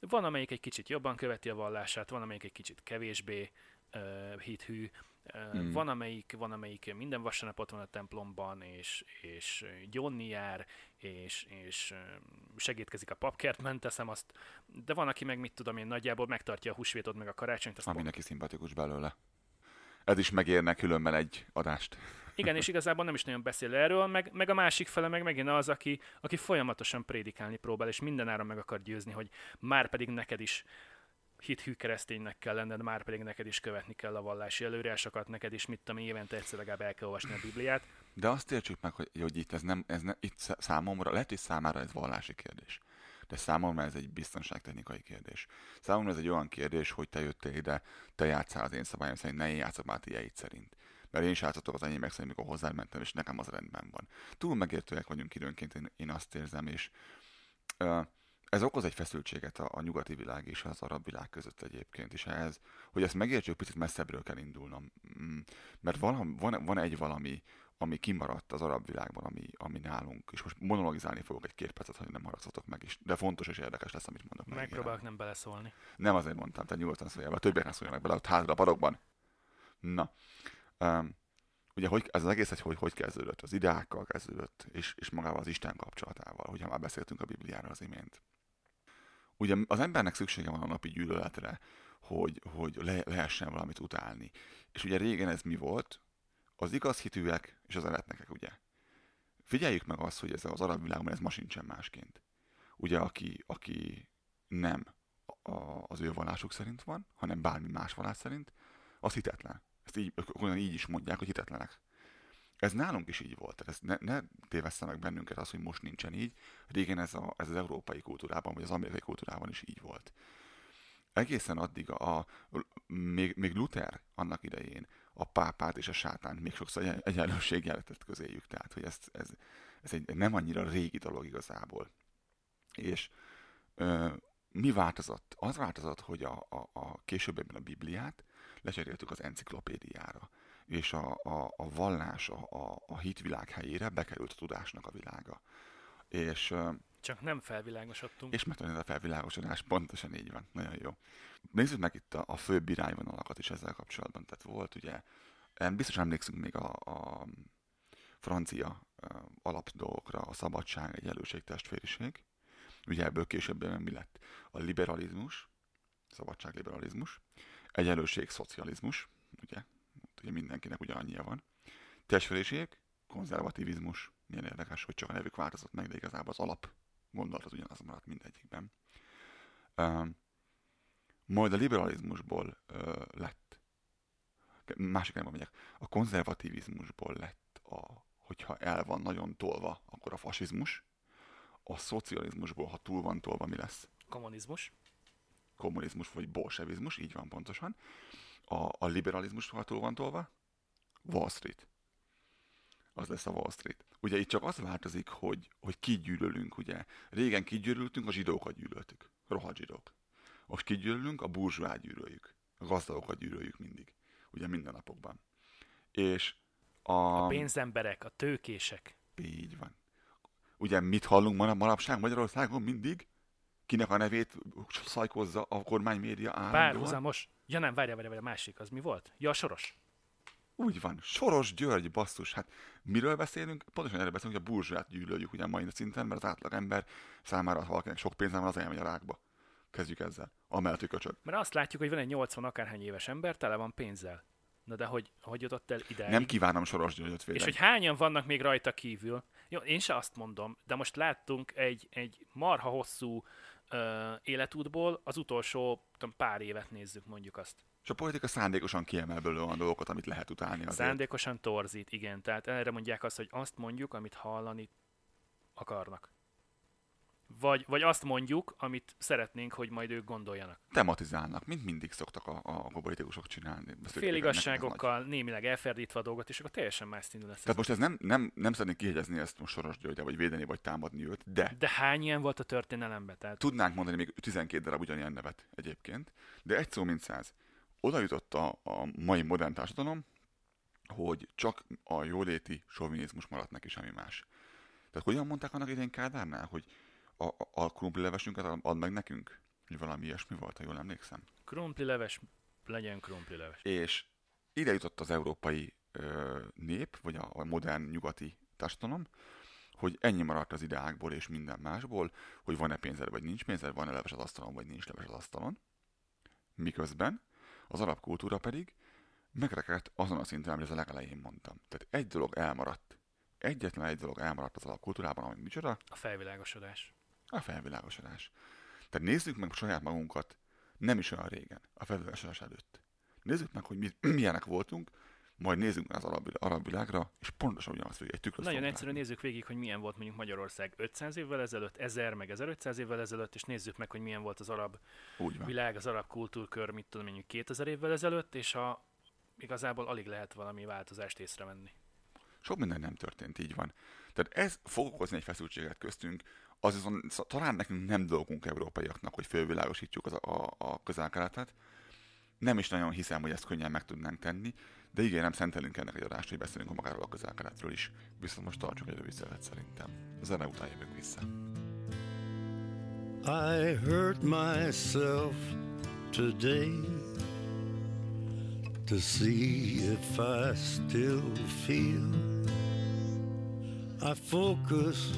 [SPEAKER 2] Van, amelyik egy kicsit jobban követi a vallását, van, amelyik egy kicsit kevésbé ö, hithű, ö,
[SPEAKER 3] Mm.
[SPEAKER 2] van, amelyik, van, amelyik minden vasárnap ott van a templomban, és, és gyónni jár, és, és segítkezik a papkertben, teszem azt, de van, aki meg mit tudom én, nagyjából megtartja a húsvétot meg a karácsonyt, azt
[SPEAKER 3] ami neki szimpatikus belőle. Ez is megérne különben egy adást.
[SPEAKER 2] Igen, és igazából nem is nagyon beszél erről, meg, meg a másik fele meg megint az, aki, aki folyamatosan prédikálni próbál, és mindenáron meg akar győzni, hogy már pedig neked is hithű kereszténynek kell lenned, már pedig neked is követni kell a vallási előírásokat, neked is, mit tudom, évente egyszer legalább el kell olvasni a Bibliát.
[SPEAKER 3] De azt értsük meg, hogy, hogy itt ez nem, ez nem, itt szá- számomra, lehet, hogy számára ez vallási kérdés. De számomra ez egy biztonságtechnikai kérdés. Számomra ez egy olyan kérdés, hogy te jöttél ide, te játszál az én szabályom szerint, ne én játszok már szerint. Mert én is játszottok az enyémek szerint, mikor hozzád mentem, és nekem az rendben van. Túl megértőek vagyunk időnként, én, én azt érzem, és ö, ez okoz egy feszültséget a, a nyugati világ és az arab világ között egyébként, és ehhez, hogy ezt megértsük, picit messzebbről kell indulnom. Mm, Mert van, van, van egy valami, ami kimaradt az arab világban, ami, ami nálunk, és most monologizálni fogok egy két percet, hogy nem haragszatok meg is, de fontos és érdekes lesz, amit mondok.
[SPEAKER 2] Megpróbálok nem beleszólni.
[SPEAKER 3] Nem azért mondtam, tehát nyugodtan szóljál be, többiek ne szóljanak bele, ott hátra a padokban. Na, um, ugye hogy, ez az egész egy hogy, hogy kezdődött? Az ideákkal kezdődött, és, és magával az Isten kapcsolatával, hogyha már beszéltünk a Bibliáról az imént. Ugye az embernek szüksége van a napi gyűlöletre, hogy, hogy le, lehessen valamit utálni. És ugye régen ez mi volt? Az igaz hitűek és az eretnekek, ugye? figyeljük meg azt, hogy ez az arab világban ez ma sincsen másként. Ugye, aki, aki nem a, az ő vallásuk szerint van, hanem bármi más vallás szerint, az hitetlen. Ezt így, olyan így is mondják, hogy hitetlenek. Ez nálunk is így volt. Ez ne, ne tévessze meg bennünket az, hogy most nincsen így. Régen ez, a, ez az európai kultúrában, vagy az amerikai kultúrában is így volt. Egészen addig a, a még, még Luther annak idején a pápát és a sátánt még sokszor egyenlőség jelentett közéjük. Tehát, hogy ez, ez, ez egy nem annyira régi dolog igazából. És ö, mi változott? Az változott, hogy a, a, a későbbiben a Bibliát lecseréltük az enciklopédiára, és a, a, a vallás, a, a, a hitvilág helyére bekerült a tudásnak a világa. És,
[SPEAKER 2] Csak nem felvilágosodtunk.
[SPEAKER 3] És megtanulni a felvilágosodás, pontosan így van, nagyon jó. Nézzük meg itt a, a főbb irányvonalakat is ezzel kapcsolatban. Tehát volt ugye, biztos emlékszünk még a, a francia alapdolgokra, a szabadság, egyenlőség, testvériség. Ugye ebből később mi lett? A liberalizmus, szabadságliberalizmus, egyenlőség, szocializmus, ugye, ugye mindenkinek ugyanannyia van. Testvériség, konzervativizmus, milyen érdekes, hogy csak a nevük változott meg, de igazából az alap gondolat az ugyanaz maradt mindegyikben. Majd a liberalizmusból lett, másik nem megyek, a konzervativizmusból lett, a, hogyha el van nagyon tolva, akkor a fasizmus, a szocializmusból, ha túl van tolva, mi lesz?
[SPEAKER 2] Kommunizmus.
[SPEAKER 3] Kommunizmus vagy bolsevizmus, így van pontosan. A, a liberalizmus, ha túl van tolva, Wall Street. Az lesz a Wall Street. Ugye itt csak az változik, hogy, hogy ki gyűlölünk, ugye. Régen kigyűlöltünk, a zsidókat gyűlöltük. Rohadt zsidók. Most kigyűlölünk, a burzsóát gyűlöljük. A gazdagokat gyűlöljük mindig. Ugye minden napokban. És a...
[SPEAKER 2] A pénzemberek, a tőkések.
[SPEAKER 3] Így van. Ugye mit hallunk manapság Magyarországon mindig? Kinek a nevét szajkozza a kormány média állandóan?
[SPEAKER 2] Párhuzamos. Ja nem, várja, várja, várja, másik, az mi volt? Ja, a Soros.
[SPEAKER 3] Úgy van. Soros György, basszus. Hát miről beszélünk? Pontosan erről beszélünk, hogy a burzsát gyűlöljük ugye mai szinten, mert az átlag ember számára, ha valakinek sok pénze van, az elmegy a rákba. Kezdjük ezzel. Amellett, hogy köcsög.
[SPEAKER 2] Mert azt látjuk, hogy van egy 80 akárhány éves ember, tele van pénzzel. Na de hogy, hogy jutott el ide?
[SPEAKER 3] Nem kívánom Soros Györgyöt
[SPEAKER 2] védeni. És hogy hányan vannak még rajta kívül? Jó, én se azt mondom, de most láttunk egy, egy marha hosszú ö, életútból, az utolsó tudom, pár évet nézzük mondjuk azt.
[SPEAKER 3] És a politika szándékosan kiemel belőle olyan dolgokat, amit lehet utálni. Azért.
[SPEAKER 2] Szándékosan torzít, igen. Tehát erre mondják azt, hogy azt mondjuk, amit hallani akarnak. Vagy, vagy azt mondjuk, amit szeretnénk, hogy majd ők gondoljanak.
[SPEAKER 3] Tematizálnak, mint mindig szoktak a, a politikusok csinálni.
[SPEAKER 2] Féligasságokkal, némileg elferdítve a dolgot, és akkor teljesen más színű lesz.
[SPEAKER 3] Tehát most ez nem, nem, nem szeretnék kihegyezni ezt most Soros Györgyel, vagy védeni, vagy támadni őt, de...
[SPEAKER 2] De hány ilyen volt a történelemben? Tehát...
[SPEAKER 3] Tudnánk mondani még 12 darab ugyanilyen nevet egyébként, de egy szó mint száz. Oda jutott a, a mai modern társadalom, hogy csak a jóléti sovinizmus maradt neki semmi más. Tehát hogyan mondták annak idén Kádárnál, hogy a, a krumplilevesünket ad meg nekünk? Hogy valami ilyesmi volt, ha jól emlékszem.
[SPEAKER 2] Krumplileves, legyen krumplileves.
[SPEAKER 3] És ide jutott az európai ö, nép, vagy a, a modern nyugati társadalom, hogy ennyi maradt az ideákból és minden másból, hogy van-e pénzed, vagy nincs pénzed, van-e leves az asztalon, vagy nincs leves az asztalon. Miközben az arab kultúra pedig megrekedt azon a szinten, amit az legelején mondtam. Tehát egy dolog elmaradt. Egyetlen egy dolog elmaradt az arab kultúrában, ami micsoda?
[SPEAKER 2] A felvilágosodás.
[SPEAKER 3] A felvilágosodás. Tehát nézzük meg saját magunkat nem is olyan régen, a felvilágosodás előtt. Nézzük meg, hogy mi, milyenek voltunk, majd nézzünk az arab, arab világra, és pontosan ugyanazt fogjuk egy tükröt
[SPEAKER 2] Nagyon egyszerűen nézzük végig, hogy milyen volt mondjuk Magyarország 500 évvel ezelőtt, 1000 meg 1500 évvel ezelőtt, és nézzük meg, hogy milyen volt az arab világ, az arab kultúrkör, mit tudom mondjuk 2000 évvel ezelőtt, és a, igazából alig lehet valami változást észrevenni.
[SPEAKER 3] Sok minden nem történt, így van. Tehát ez fog okozni egy feszültséget köztünk, az viszont talán nekünk nem dolgunk európaiaknak, hogy fölvilágosítjuk az, a, a közel-keletet. Nem is nagyon hiszem, hogy ezt könnyen meg tudnánk tenni, de ígérem, szentelünk ennek egy adást, hogy beszélünk magáról a közel-keletről is. Viszont most tartsuk egy rövid szerintem. Zene után jövök vissza. I hurt myself today to see if I still feel. I focus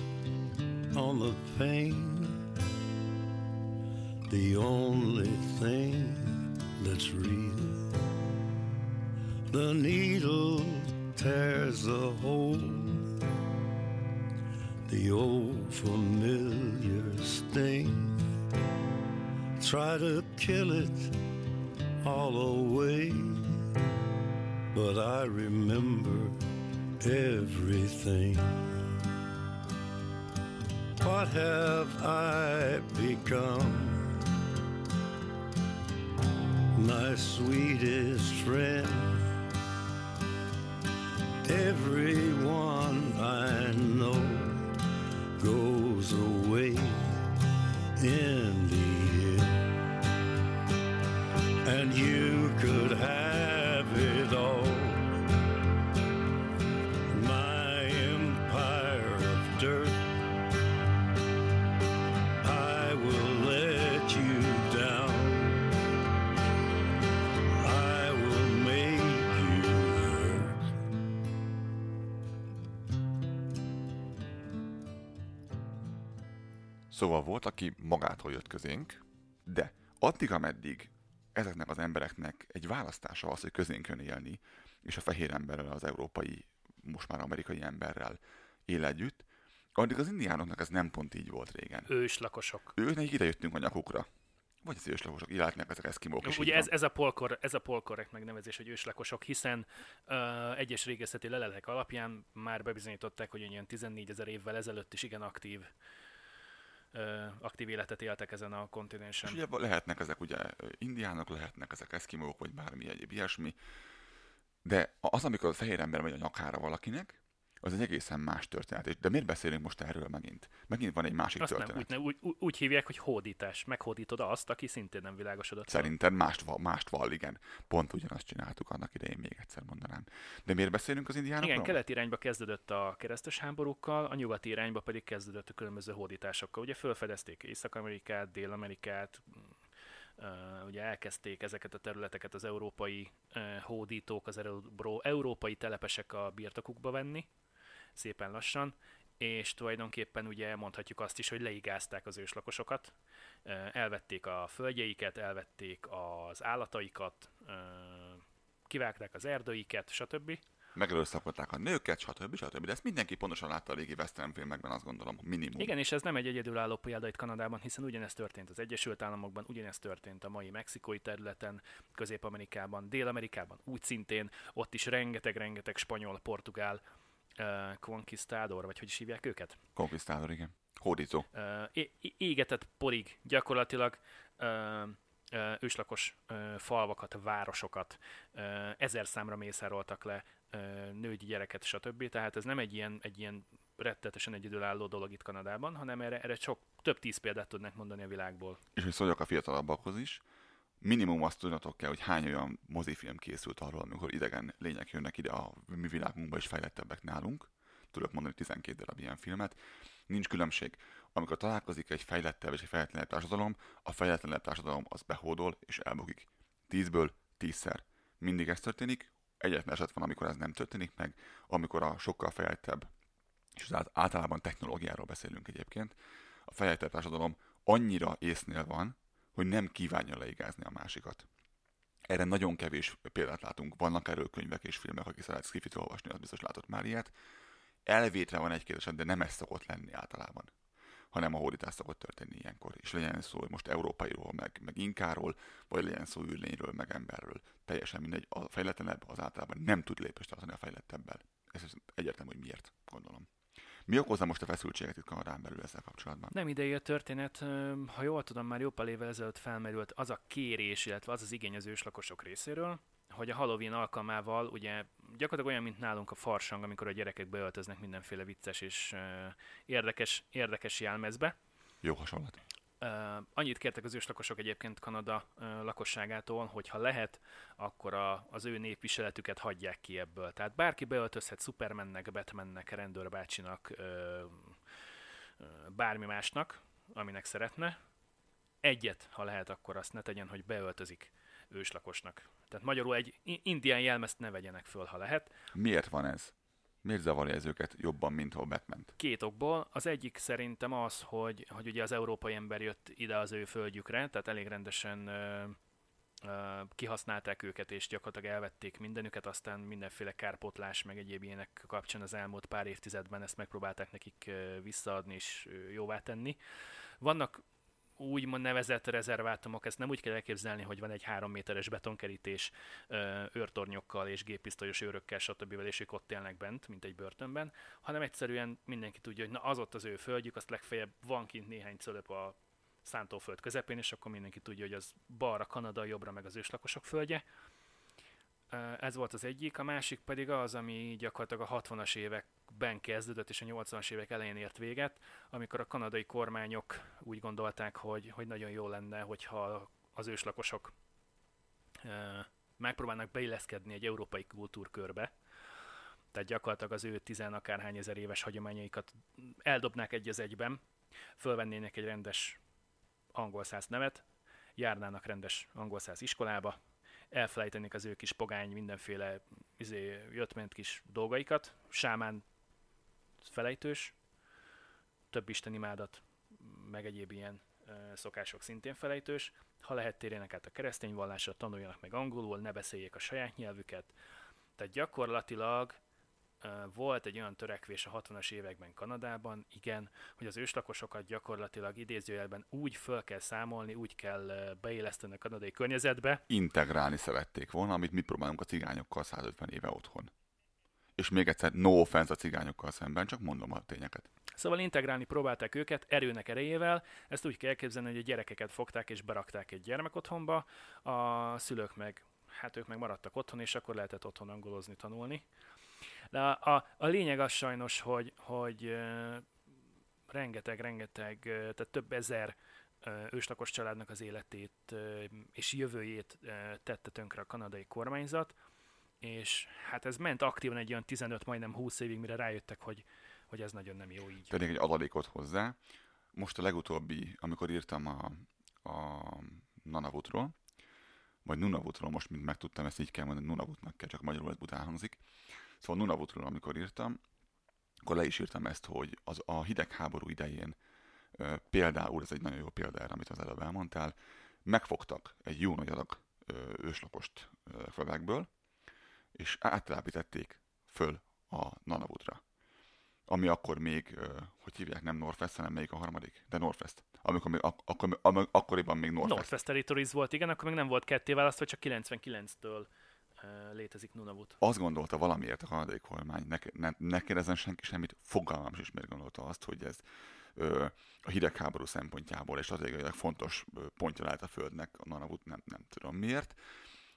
[SPEAKER 3] on the pain, the only thing that's real. The needle tears a hole
[SPEAKER 4] the old familiar sting. Try to kill it all away, but I remember everything. What have I become? My sweetest friend. Everyone I know goes away in the end. And you could have
[SPEAKER 3] Szóval volt, aki magától jött közénk, de addig, ameddig ezeknek az embereknek egy választása az, hogy közénk jön élni, és a fehér emberrel, az európai, most már amerikai emberrel él együtt, addig az indiánoknak ez nem pont így volt régen.
[SPEAKER 2] Őslakosok.
[SPEAKER 3] Ők nekik ide jöttünk a nyakukra. Vagy az őslakosok, látnak ezek eszkimók is.
[SPEAKER 2] Ugye ez,
[SPEAKER 3] van.
[SPEAKER 2] ez, a polkor, ez a polkorrekt megnevezés, hogy őslakosok, hiszen uh, egyes régészeti leletek alapján már bebizonyították, hogy ilyen 14 ezer évvel ezelőtt is igen aktív aktív életet éltek ezen a
[SPEAKER 3] És
[SPEAKER 2] kontinensen.
[SPEAKER 3] ugye lehetnek ezek ugye indiánok, lehetnek ezek eszkimók, vagy bármi egyéb ilyesmi. De az, amikor a fehér ember megy a nyakára valakinek, az egy egészen más történet. De miért beszélünk most erről megint? Megint van egy másik
[SPEAKER 2] Azt
[SPEAKER 3] történet.
[SPEAKER 2] úgy, nem úgy, úgy, úgy hívják, hogy hódítás. Meghódítod azt, aki szintén nem világosodott.
[SPEAKER 3] Szerinted mást, val- mást val, igen. Pont ugyanazt csináltuk annak idején, még egyszer mondanám. De miért beszélünk az indiánokról?
[SPEAKER 2] Igen, keleti irányba kezdődött a keresztes háborúkkal, a nyugati irányba pedig kezdődött a különböző hódításokkal. Ugye felfedezték Észak-Amerikát, Dél-Amerikát, ö, ugye elkezdték ezeket a területeket az európai ö, hódítók, az euró, európai telepesek a birtokukba venni, szépen lassan, és tulajdonképpen ugye mondhatjuk azt is, hogy leigázták az őslakosokat, elvették a földjeiket, elvették az állataikat, kivágták az erdőiket, stb.
[SPEAKER 3] Megerőszakolták a nőket, stb. stb. De ezt mindenki pontosan látta a régi western filmekben, azt gondolom, minimum.
[SPEAKER 2] Igen, és ez nem egy egyedülálló példa itt Kanadában, hiszen ugyanezt történt az Egyesült Államokban, ugyanezt történt a mai mexikói területen, Közép-Amerikában, Dél-Amerikában, úgy szintén, ott is rengeteg-rengeteg spanyol, portugál uh, conquistador, vagy hogy is hívják őket?
[SPEAKER 3] Conquistador, igen. Hódító.
[SPEAKER 2] Uh, égetett porig gyakorlatilag uh, uh, őslakos uh, falvakat, városokat uh, ezer számra mészároltak le, uh, nőgyi gyereket, stb. Tehát ez nem egy ilyen, egy ilyen rettetesen egyedülálló dolog itt Kanadában, hanem erre, erre sok, több tíz példát tudnak mondani a világból.
[SPEAKER 3] És hogy szóljak a fiatalabbakhoz is, minimum azt tudnatok kell, hogy hány olyan mozifilm készült arról, amikor idegen lények jönnek ide a mi világunkba és fejlettebbek nálunk. Tudok mondani 12 darab ilyen filmet. Nincs különbség. Amikor találkozik egy fejlettebb és egy fejletlenebb társadalom, a fejletlenebb társadalom az behódol és elbukik. Tízből tízszer. Mindig ez történik. Egyetlen eset van, amikor ez nem történik meg, amikor a sokkal fejlettebb, és az általában technológiáról beszélünk egyébként, a fejlettebb társadalom annyira észnél van, hogy nem kívánja leigázni a másikat. Erre nagyon kevés példát látunk. Vannak erről könyvek és filmek, aki szeret skifit olvasni, az biztos látott már ilyet. Elvétve van egy-két de nem ez szokott lenni általában hanem a hódítás szokott történni ilyenkor. És legyen szó hogy most európairól, meg, meg inkáról, vagy legyen szó űrlényről, meg emberről. Teljesen mindegy. A fejletlenebb az általában nem tud lépést tartani a fejlettebbel. Ez egyértelmű, hogy miért, gondolom. Mi okozza most a feszültséget itt Kanadán belül ezzel kapcsolatban?
[SPEAKER 2] Nem idei a történet, ha jól tudom, már jó pár évvel ezelőtt felmerült az a kérés, illetve az az igény az őslakosok részéről, hogy a Halloween alkalmával ugye gyakorlatilag olyan, mint nálunk a farsang, amikor a gyerekek beöltöznek mindenféle vicces és érdekes, érdekes jelmezbe.
[SPEAKER 3] Jó hasonlat.
[SPEAKER 2] Annyit kértek az őslakosok egyébként Kanada lakosságától, hogy ha lehet, akkor a, az ő népviseletüket hagyják ki ebből. Tehát bárki beöltözhet Supermannek, Batmannek, rendőrbácsinak, bármi másnak, aminek szeretne. Egyet, ha lehet, akkor azt ne tegyen, hogy beöltözik őslakosnak. Tehát magyarul egy indián jelmezt ne vegyenek föl, ha lehet.
[SPEAKER 3] Miért van ez? Miért zavarja ez őket jobban, mint a batman
[SPEAKER 2] Két okból. Az egyik szerintem az, hogy, hogy ugye az európai ember jött ide az ő földjükre, tehát elég rendesen ö, kihasználták őket, és gyakorlatilag elvették mindenüket, aztán mindenféle kárpotlás, meg egyéb ilyenek kapcsán az elmúlt pár évtizedben ezt megpróbálták nekik visszaadni és jóvá tenni. Vannak úgymond nevezett rezervátumok, ezt nem úgy kell elképzelni, hogy van egy három méteres betonkerítés őrtornyokkal és géppisztolyos őrökkel, stb. és ők ott élnek bent, mint egy börtönben, hanem egyszerűen mindenki tudja, hogy na az ott az ő földjük, azt legfeljebb van kint néhány cölöp a szántóföld közepén, és akkor mindenki tudja, hogy az balra Kanada, jobbra meg az őslakosok földje. Ez volt az egyik, a másik pedig az, ami gyakorlatilag a 60-as években kezdődött, és a 80-as évek elején ért véget, amikor a kanadai kormányok úgy gondolták, hogy, hogy nagyon jó lenne, hogyha az őslakosok megpróbálnak beilleszkedni egy európai kultúrkörbe, tehát gyakorlatilag az ő tizen akárhány ezer éves hagyományaikat eldobnák egy az egyben, fölvennének egy rendes angol száz nevet, járnának rendes angol száz iskolába, elfelejtenék az ő kis pogány mindenféle izé, jött-ment kis dolgaikat, sámán felejtős, több istenimádat, meg egyéb ilyen szokások szintén felejtős. Ha lehet, térjenek át a keresztény vallásra, tanuljanak meg angolul, ne beszéljék a saját nyelvüket. Tehát gyakorlatilag volt egy olyan törekvés a 60-as években Kanadában, igen, hogy az őslakosokat gyakorlatilag idézőjelben úgy föl kell számolni, úgy kell beéleszteni a kanadai környezetbe.
[SPEAKER 3] Integrálni szerették volna, amit mit próbálunk a cigányokkal 150 éve otthon. És még egyszer, no offense a cigányokkal szemben, csak mondom a tényeket.
[SPEAKER 2] Szóval integrálni próbálták őket erőnek erejével, ezt úgy kell képzelni, hogy a gyerekeket fogták és berakták egy gyermekotthonba, a szülők meg, hát ők meg maradtak otthon, és akkor lehetett otthon angolozni, tanulni. De a, a, a lényeg az sajnos, hogy, hogy rengeteg, rengeteg, uh, tehát több ezer őslakos családnak az életét és jövőjét tette tönkre a kanadai kormányzat, és hát ez ment aktívan egy olyan 15, majdnem 20 évig, mire rájöttek, hogy, hogy ez nagyon nem jó így.
[SPEAKER 3] Pedig egy adalékot hozzá. Most a legutóbbi, amikor írtam a, a Nanavutról, vagy Nunavutról, most mint megtudtam, ezt így kell mondani, Nunavutnak kell, csak magyarul ez hangzik. Szóval Nunavutról, amikor írtam, akkor le is írtam ezt, hogy az a hidegháború idején például, ez egy nagyon jó példa erre, amit az előbb elmondtál, megfogtak egy jó nagy adag őslakost földekből, és áttelepítették föl a Nanavutra. Ami akkor még, hogy hívják, nem Northwest, hanem melyik a harmadik? De Northwest. Amikor még, ak- akkor, ak- akkoriban még Northwest.
[SPEAKER 2] Northwest Territories volt, igen, akkor még nem volt ketté választva, csak 99-től létezik Nunavut.
[SPEAKER 3] Azt gondolta valamiért a kanadai kormány, ne, ne, ne kérdezzen senki semmit, fogalmam is miért gondolta azt, hogy ez ö, a hidegháború szempontjából és stratégiailag fontos pontja lehet a Földnek, a Nunavut nem, nem tudom miért.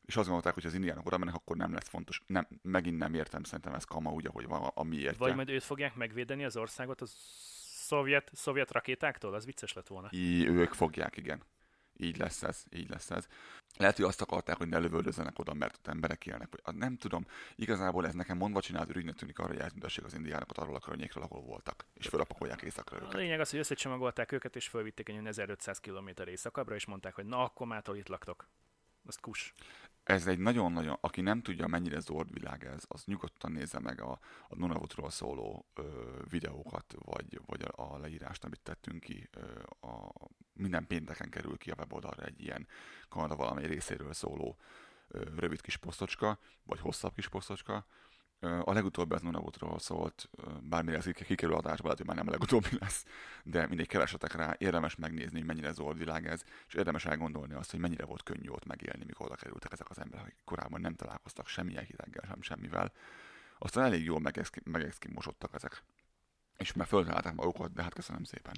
[SPEAKER 3] És azt gondolták, hogy az indiánok oda mennek, akkor nem lesz fontos. Nem, megint nem értem, szerintem ez kama úgy, ahogy van a miért.
[SPEAKER 2] Vagy majd őt fogják megvédeni az országot a szovjet, szovjet rakétáktól? Az vicces lett volna.
[SPEAKER 3] I, ők fogják, igen. Így lesz ez, így lesz ez. Lehet, hogy azt akarták, hogy ne lövöldözzenek oda, mert ott emberek élnek. Vagy, nem tudom, igazából ez nekem mondva csinált ürügynek tűnik arra, hogy eltüntessék az indiánokat arról a környékről, ahol voltak, és fölapakolják északra őket.
[SPEAKER 2] A lényeg az, hogy összecsomagolták őket, és fölvitték egy 1500 km északabbra, és mondták, hogy na, akkor mától itt laktok. Azt kus.
[SPEAKER 3] Ez egy nagyon-nagyon, aki nem tudja, mennyire zord világ ez, az nyugodtan nézze meg a, a Nunavutról szóló ö, videókat, vagy, vagy a, a leírást, amit tettünk ki. Ö, a, minden pénteken kerül ki a weboldalra egy ilyen Kanada valami részéről szóló ö, rövid kis posztocska, vagy hosszabb kis posztocska, a legutóbbi az Nunavutról szólt, bármire ez kikerül adásba, lehet, hogy már nem a legutóbbi lesz, de mindig kevesetek rá, érdemes megnézni, hogy mennyire zord világ ez, és érdemes elgondolni azt, hogy mennyire volt könnyű ott megélni, mikor oda kerültek ezek az emberek, akik korábban nem találkoztak semmilyen hideggel, sem semmivel. Aztán elég jól megexkimosodtak ezek. És már föltalálták magukat, de hát köszönöm szépen.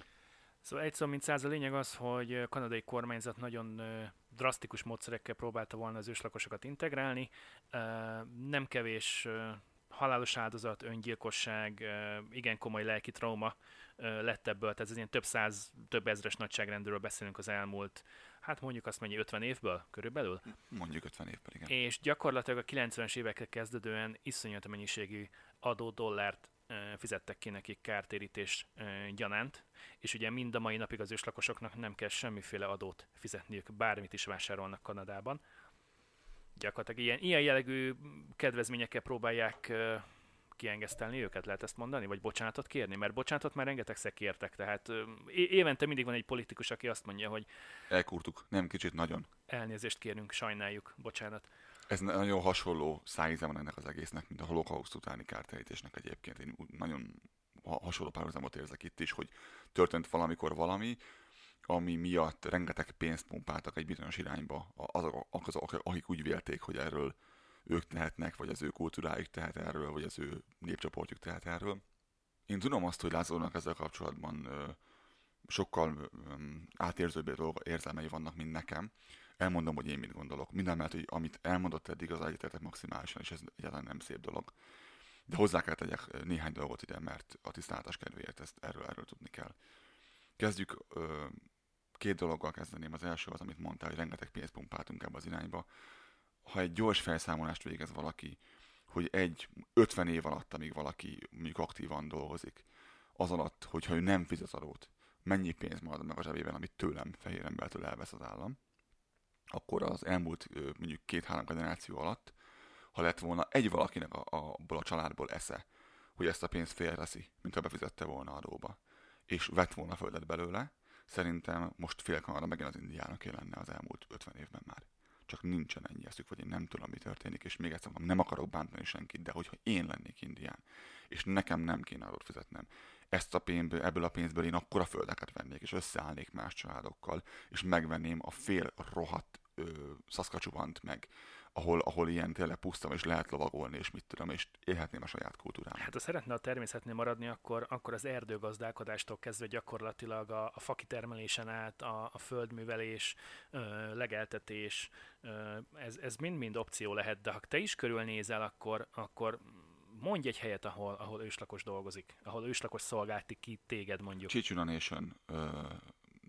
[SPEAKER 2] Szóval egy szó, mint száz a lényeg az, hogy a kanadai kormányzat nagyon drasztikus módszerekkel próbálta volna az őslakosokat integrálni. Nem kevés halálos áldozat, öngyilkosság, igen komoly lelki trauma lett ebből, tehát ez ilyen több száz, több ezres nagyságrendről beszélünk az elmúlt, hát mondjuk azt mennyi, 50 évből körülbelül?
[SPEAKER 3] Mondjuk 50 évből, igen.
[SPEAKER 2] És gyakorlatilag a 90-es évekkel kezdődően iszonyat mennyiségű adó dollárt fizettek ki nekik kártérítés gyanánt, és ugye mind a mai napig az őslakosoknak nem kell semmiféle adót fizetniük, bármit is vásárolnak Kanadában gyakorlatilag ilyen, ilyen jellegű kedvezményekkel próbálják kiengesztelni őket, lehet ezt mondani, vagy bocsánatot kérni, mert bocsánatot már rengetegszer kértek, tehát évente mindig van egy politikus, aki azt mondja, hogy
[SPEAKER 3] Elkurtuk, nem kicsit, nagyon.
[SPEAKER 2] elnézést kérünk, sajnáljuk, bocsánat.
[SPEAKER 3] Ez nagyon hasonló szájíze van ennek az egésznek, mint a holokauszt utáni kártérítésnek egyébként. Én nagyon ha- hasonló párhuzamot érzek itt is, hogy történt valamikor valami, ami miatt rengeteg pénzt pumpáltak egy bizonyos irányba azok, azok, akik úgy vélték, hogy erről ők tehetnek, vagy az ő kultúrájuk tehet erről, vagy az ő népcsoportjuk tehet erről. Én tudom azt, hogy Lázónak ezzel kapcsolatban ö, sokkal ö, átérzőbb dolga, érzelmei vannak, mint nekem. Elmondom, hogy én mit gondolok. Mindemellett, hogy amit elmondott eddig, az egyetértek maximálisan, és ez egyáltalán nem szép dolog. De hozzá kell tegyek néhány dolgot ide, mert a tisztáltatás kedvéért ezt erről, erről tudni kell. Kezdjük, két dologgal kezdeném. Az első az, amit mondtál, hogy rengeteg pénzt pumpáltunk ebbe az irányba. Ha egy gyors felszámolást végez valaki, hogy egy 50 év alatt, amíg valaki mondjuk aktívan dolgozik, az alatt, hogyha ő nem fizet adót, mennyi pénz marad meg a zsebében, amit tőlem, fehér embertől elvesz az állam, akkor az elmúlt mondjuk két-három generáció alatt, ha lett volna egy valakinek a, a, a családból esze, hogy ezt a pénzt félreszi, mint ha befizette volna adóba, és vett volna földet belőle, szerintem most fél Kanada megint az indiának lenne az elmúlt 50 évben már. Csak nincsen ennyi eszük, vagy én nem tudom, mi történik, és még egyszer mondom, nem akarok bántani senkit, de hogyha én lennék indián, és nekem nem kéne adót fizetnem, ezt a pénzből, ebből a pénzből én akkora földeket vennék, és összeállnék más családokkal, és megvenném a fél rohadt ö, meg, ahol, ahol ilyen tényleg puszta, és lehet lovagolni, és mit tudom, és élhetném a saját kultúrámat.
[SPEAKER 2] Hát ha szeretne a természetnél maradni, akkor, akkor az erdőgazdálkodástól kezdve gyakorlatilag a, a fakitermelésen át, a, a földművelés, ö, legeltetés, ö, ez, ez mind-mind opció lehet, de ha te is körülnézel, akkor, akkor mondj egy helyet, ahol, ahol őslakos dolgozik, ahol őslakos szolgálti ki téged mondjuk.
[SPEAKER 3] Chichuna Nation ö,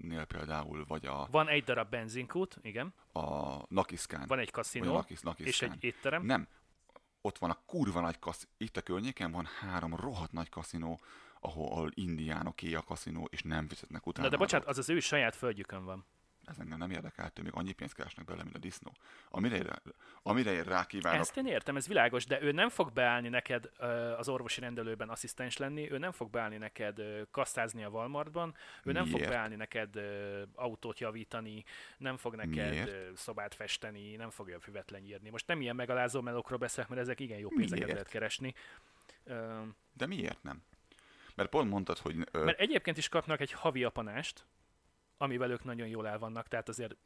[SPEAKER 3] nél például, vagy a,
[SPEAKER 2] Van egy darab benzinkút, igen,
[SPEAKER 3] a Nakiszkán.
[SPEAKER 2] van egy kaszinó,
[SPEAKER 3] Nakis,
[SPEAKER 2] és egy étterem.
[SPEAKER 3] Nem. Ott van a kurva nagy kasz... Itt a környéken van három rohadt nagy kaszinó, ahol, ahol indiánoké a kaszinó, és nem fizetnek utána.
[SPEAKER 2] Na de bocsánat, az az ő saját földjükön van.
[SPEAKER 3] Ez engem nem érdekel, hogy még annyi pénzt keresnek belőle, mint a disznó. Amire, amire én rákívánok,
[SPEAKER 2] Ezt én értem, ez világos, de ő nem fog beállni neked az orvosi rendelőben asszisztens lenni, ő nem fog beállni neked kasszázni a Walmartban, ő nem fog
[SPEAKER 3] Miért?
[SPEAKER 2] beállni neked autót javítani, nem fog neked
[SPEAKER 3] Miért?
[SPEAKER 2] szobát festeni, nem fogja a füvet lenyírni. Most nem ilyen megalázó melókról beszélek, mert ezek igen jó pénzeket
[SPEAKER 3] Miért?
[SPEAKER 2] lehet keresni.
[SPEAKER 3] De miért nem? Mert pont mondtad, hogy ö,
[SPEAKER 2] mert egyébként is kapnak egy havi apanást, amivel ők nagyon jól el vannak, tehát azért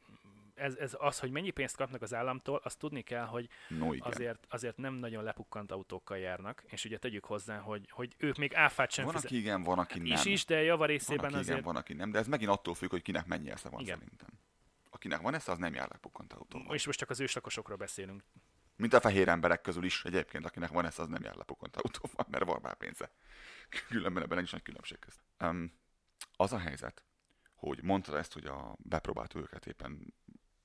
[SPEAKER 2] ez, ez az, hogy mennyi pénzt kapnak az államtól, azt tudni kell, hogy
[SPEAKER 3] no igen.
[SPEAKER 2] azért, azért nem nagyon lepukkant autókkal járnak, és ugye tegyük hozzá, hogy, hogy ők még áfát sem
[SPEAKER 3] van,
[SPEAKER 2] fizet-
[SPEAKER 3] aki igen, van, aki nem.
[SPEAKER 2] Is is, de javarészében
[SPEAKER 3] van, aki
[SPEAKER 2] azért...
[SPEAKER 3] igen, van, aki nem, de ez megint attól függ, hogy kinek mennyi esze van
[SPEAKER 2] Igen.
[SPEAKER 3] szerintem. Akinek van esze, az nem jár lepukkant autóval.
[SPEAKER 2] És most csak az őslakosokról beszélünk.
[SPEAKER 3] Mint a fehér emberek közül is egyébként, akinek van esze, az nem jár lepukkant autóval, mert van rá pénze. Különben ebben nincs nagy különbség közt. Um, az a helyzet, hogy mondtad ezt, hogy a bepróbált őket éppen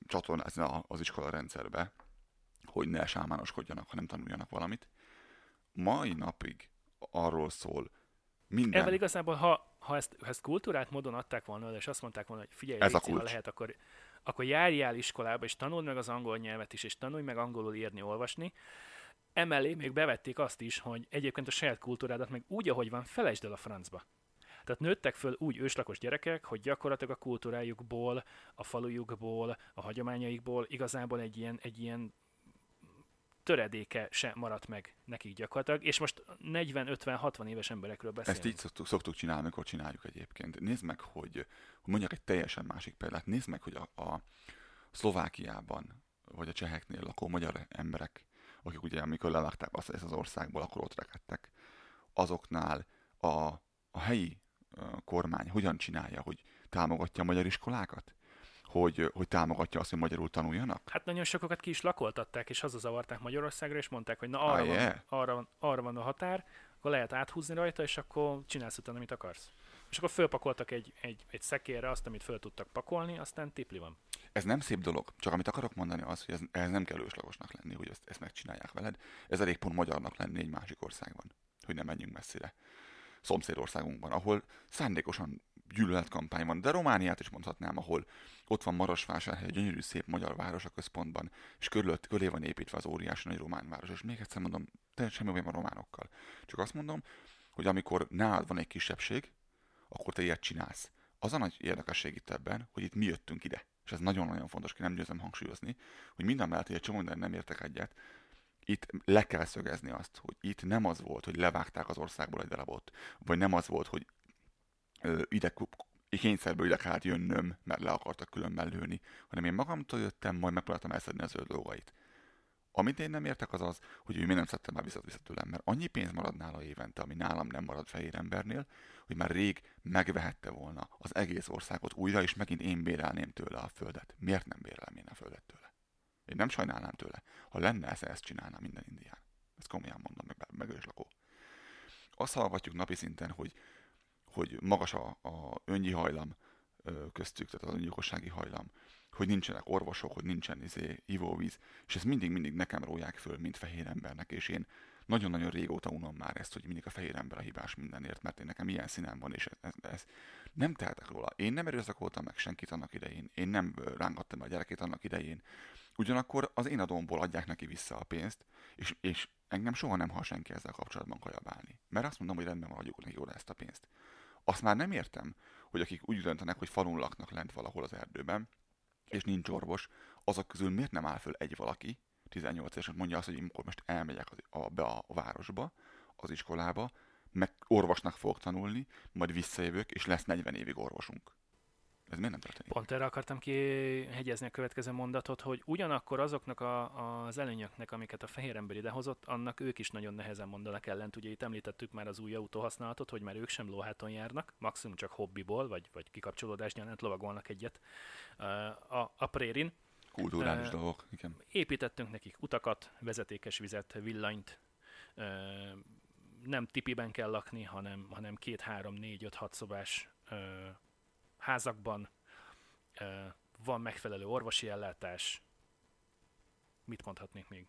[SPEAKER 3] csatornázni a- az iskola rendszerbe, hogy ne sámánoskodjanak, hanem tanuljanak valamit. Mai napig arról szól minden.
[SPEAKER 2] Evel igazából, ha, ha, ezt, ha ezt kultúrát módon adták volna, oda, és azt mondták volna, hogy figyelj,
[SPEAKER 3] Ez a
[SPEAKER 2] Léci, ha
[SPEAKER 3] kulcs.
[SPEAKER 2] lehet, akkor, akkor járjál iskolába, és tanuld meg az angol nyelvet is, és tanulj meg angolul írni, olvasni. Emellé még bevették azt is, hogy egyébként a saját kultúrádat meg úgy, ahogy van, felejtsd el a francba. Tehát nőttek föl úgy őslakos gyerekek, hogy gyakorlatilag a kultúrájukból, a falujukból, a hagyományaikból igazából egy ilyen, egy ilyen töredéke se maradt meg nekik gyakorlatilag, és most 40-50-60 éves emberekről beszélünk.
[SPEAKER 3] Ezt így szoktuk, szoktuk csinálni, amikor csináljuk egyébként. Nézd meg, hogy, mondjak egy teljesen másik példát. Nézd meg, hogy a, a Szlovákiában, vagy a cseheknél lakó magyar emberek, akik ugye amikor levágták azt, ezt az országból, akkor ott rekedtek, azoknál a, a helyi kormány hogyan csinálja, hogy támogatja a magyar iskolákat? Hogy, hogy támogatja azt, hogy magyarul tanuljanak?
[SPEAKER 2] Hát nagyon sokakat ki is lakoltatták, és hazazavarták Magyarországra, és mondták, hogy na arra,
[SPEAKER 3] Ah,
[SPEAKER 2] van,
[SPEAKER 3] yeah?
[SPEAKER 2] arra, van, arra van a határ, akkor lehet áthúzni rajta, és akkor csinálsz utána, amit akarsz. És akkor fölpakoltak egy, egy, egy szekérre azt, amit föl tudtak pakolni, aztán tipli van.
[SPEAKER 3] Ez nem szép dolog, csak amit akarok mondani az, hogy ez, ez nem kell őslagosnak lenni, hogy ezt, ezt megcsinálják veled. Ez elég pont magyarnak lenni egy másik országban, hogy nem menjünk messzire. Szomszédországunkban, ahol szándékosan gyűlöletkampány van, de Romániát is mondhatnám, ahol ott van Marosvásárhely, gyönyörű szép magyar város a központban, és körülött, köré van építve az óriási nagy román város. És még egyszer mondom, teljesen semmi bajom a románokkal. Csak azt mondom, hogy amikor nálad van egy kisebbség, akkor te ilyet csinálsz. Az a nagy érdekesség itt ebben, hogy itt mi jöttünk ide. És ez nagyon-nagyon fontos, ki nem győzem hangsúlyozni, hogy minden mellett, hogy egy csomó minden nem értek egyet, itt le kell szögezni azt, hogy itt nem az volt, hogy levágták az országból egy darabot, vagy nem az volt, hogy ö, ide kényszerből ide kellett jönnöm, mert le akartak különben lőni, hanem én magamtól jöttem, majd megpróbáltam elszedni az ő dolgait. Amit én nem értek az az, hogy ő miért nem szedte már vissza, vissza tőlem, mert annyi pénz marad nála évente, ami nálam nem marad fehér embernél, hogy már rég megvehette volna az egész országot újra, és megint én bérelném tőle a földet. Miért nem bérelem én a földet tőle? Én nem sajnálnám tőle. Ha lenne ez, ezt csinálná minden indián. Ezt komolyan mondom, meg, meg ő is lakó. Azt hallgatjuk napi szinten, hogy, hogy magas a, a önnyi hajlam köztük, tehát az öngyilkossági hajlam, hogy nincsenek orvosok, hogy nincsen izé, ivóvíz, és ezt mindig-mindig nekem róják föl, mint fehér embernek, és én nagyon-nagyon régóta unom már ezt, hogy mindig a fehér ember a hibás mindenért, mert én nekem ilyen színem van, és ez, ez, nem tehetek róla. Én nem erőszakoltam meg senkit annak idején, én nem rángattam a gyerekét annak idején. Ugyanakkor az én adómból adják neki vissza a pénzt, és, és engem soha nem hal senki ezzel kapcsolatban kajabálni. Mert azt mondom, hogy rendben van, adjuk neki oda ezt a pénzt. Azt már nem értem, hogy akik úgy döntenek, hogy falun laknak lent valahol az erdőben, és nincs orvos, azok közül miért nem áll föl egy valaki, 18 évesen mondja azt, hogy én most elmegyek az, a, be a városba, az iskolába, meg orvosnak fogok tanulni, majd visszajövök, és lesz 40 évig orvosunk. Ez miért nem történik?
[SPEAKER 2] Pont erre akartam kihegyezni a következő mondatot, hogy ugyanakkor azoknak a, az előnyöknek, amiket a fehér ember idehozott, annak ők is nagyon nehezen mondanak ellent. Ugye itt említettük már az új autóhasználatot, hogy már ők sem lóháton járnak, maximum csak hobbiból, vagy, vagy kikapcsolódás gyanánt lovagolnak egyet a, a prérin.
[SPEAKER 3] Kulturális dolgok, igen.
[SPEAKER 2] Építettünk nekik utakat, vezetékes vizet, villanyt, nem tipiben kell lakni, hanem, hanem két, három, négy, öt, hat szobás házakban, van megfelelő orvosi ellátás, mit mondhatnék még?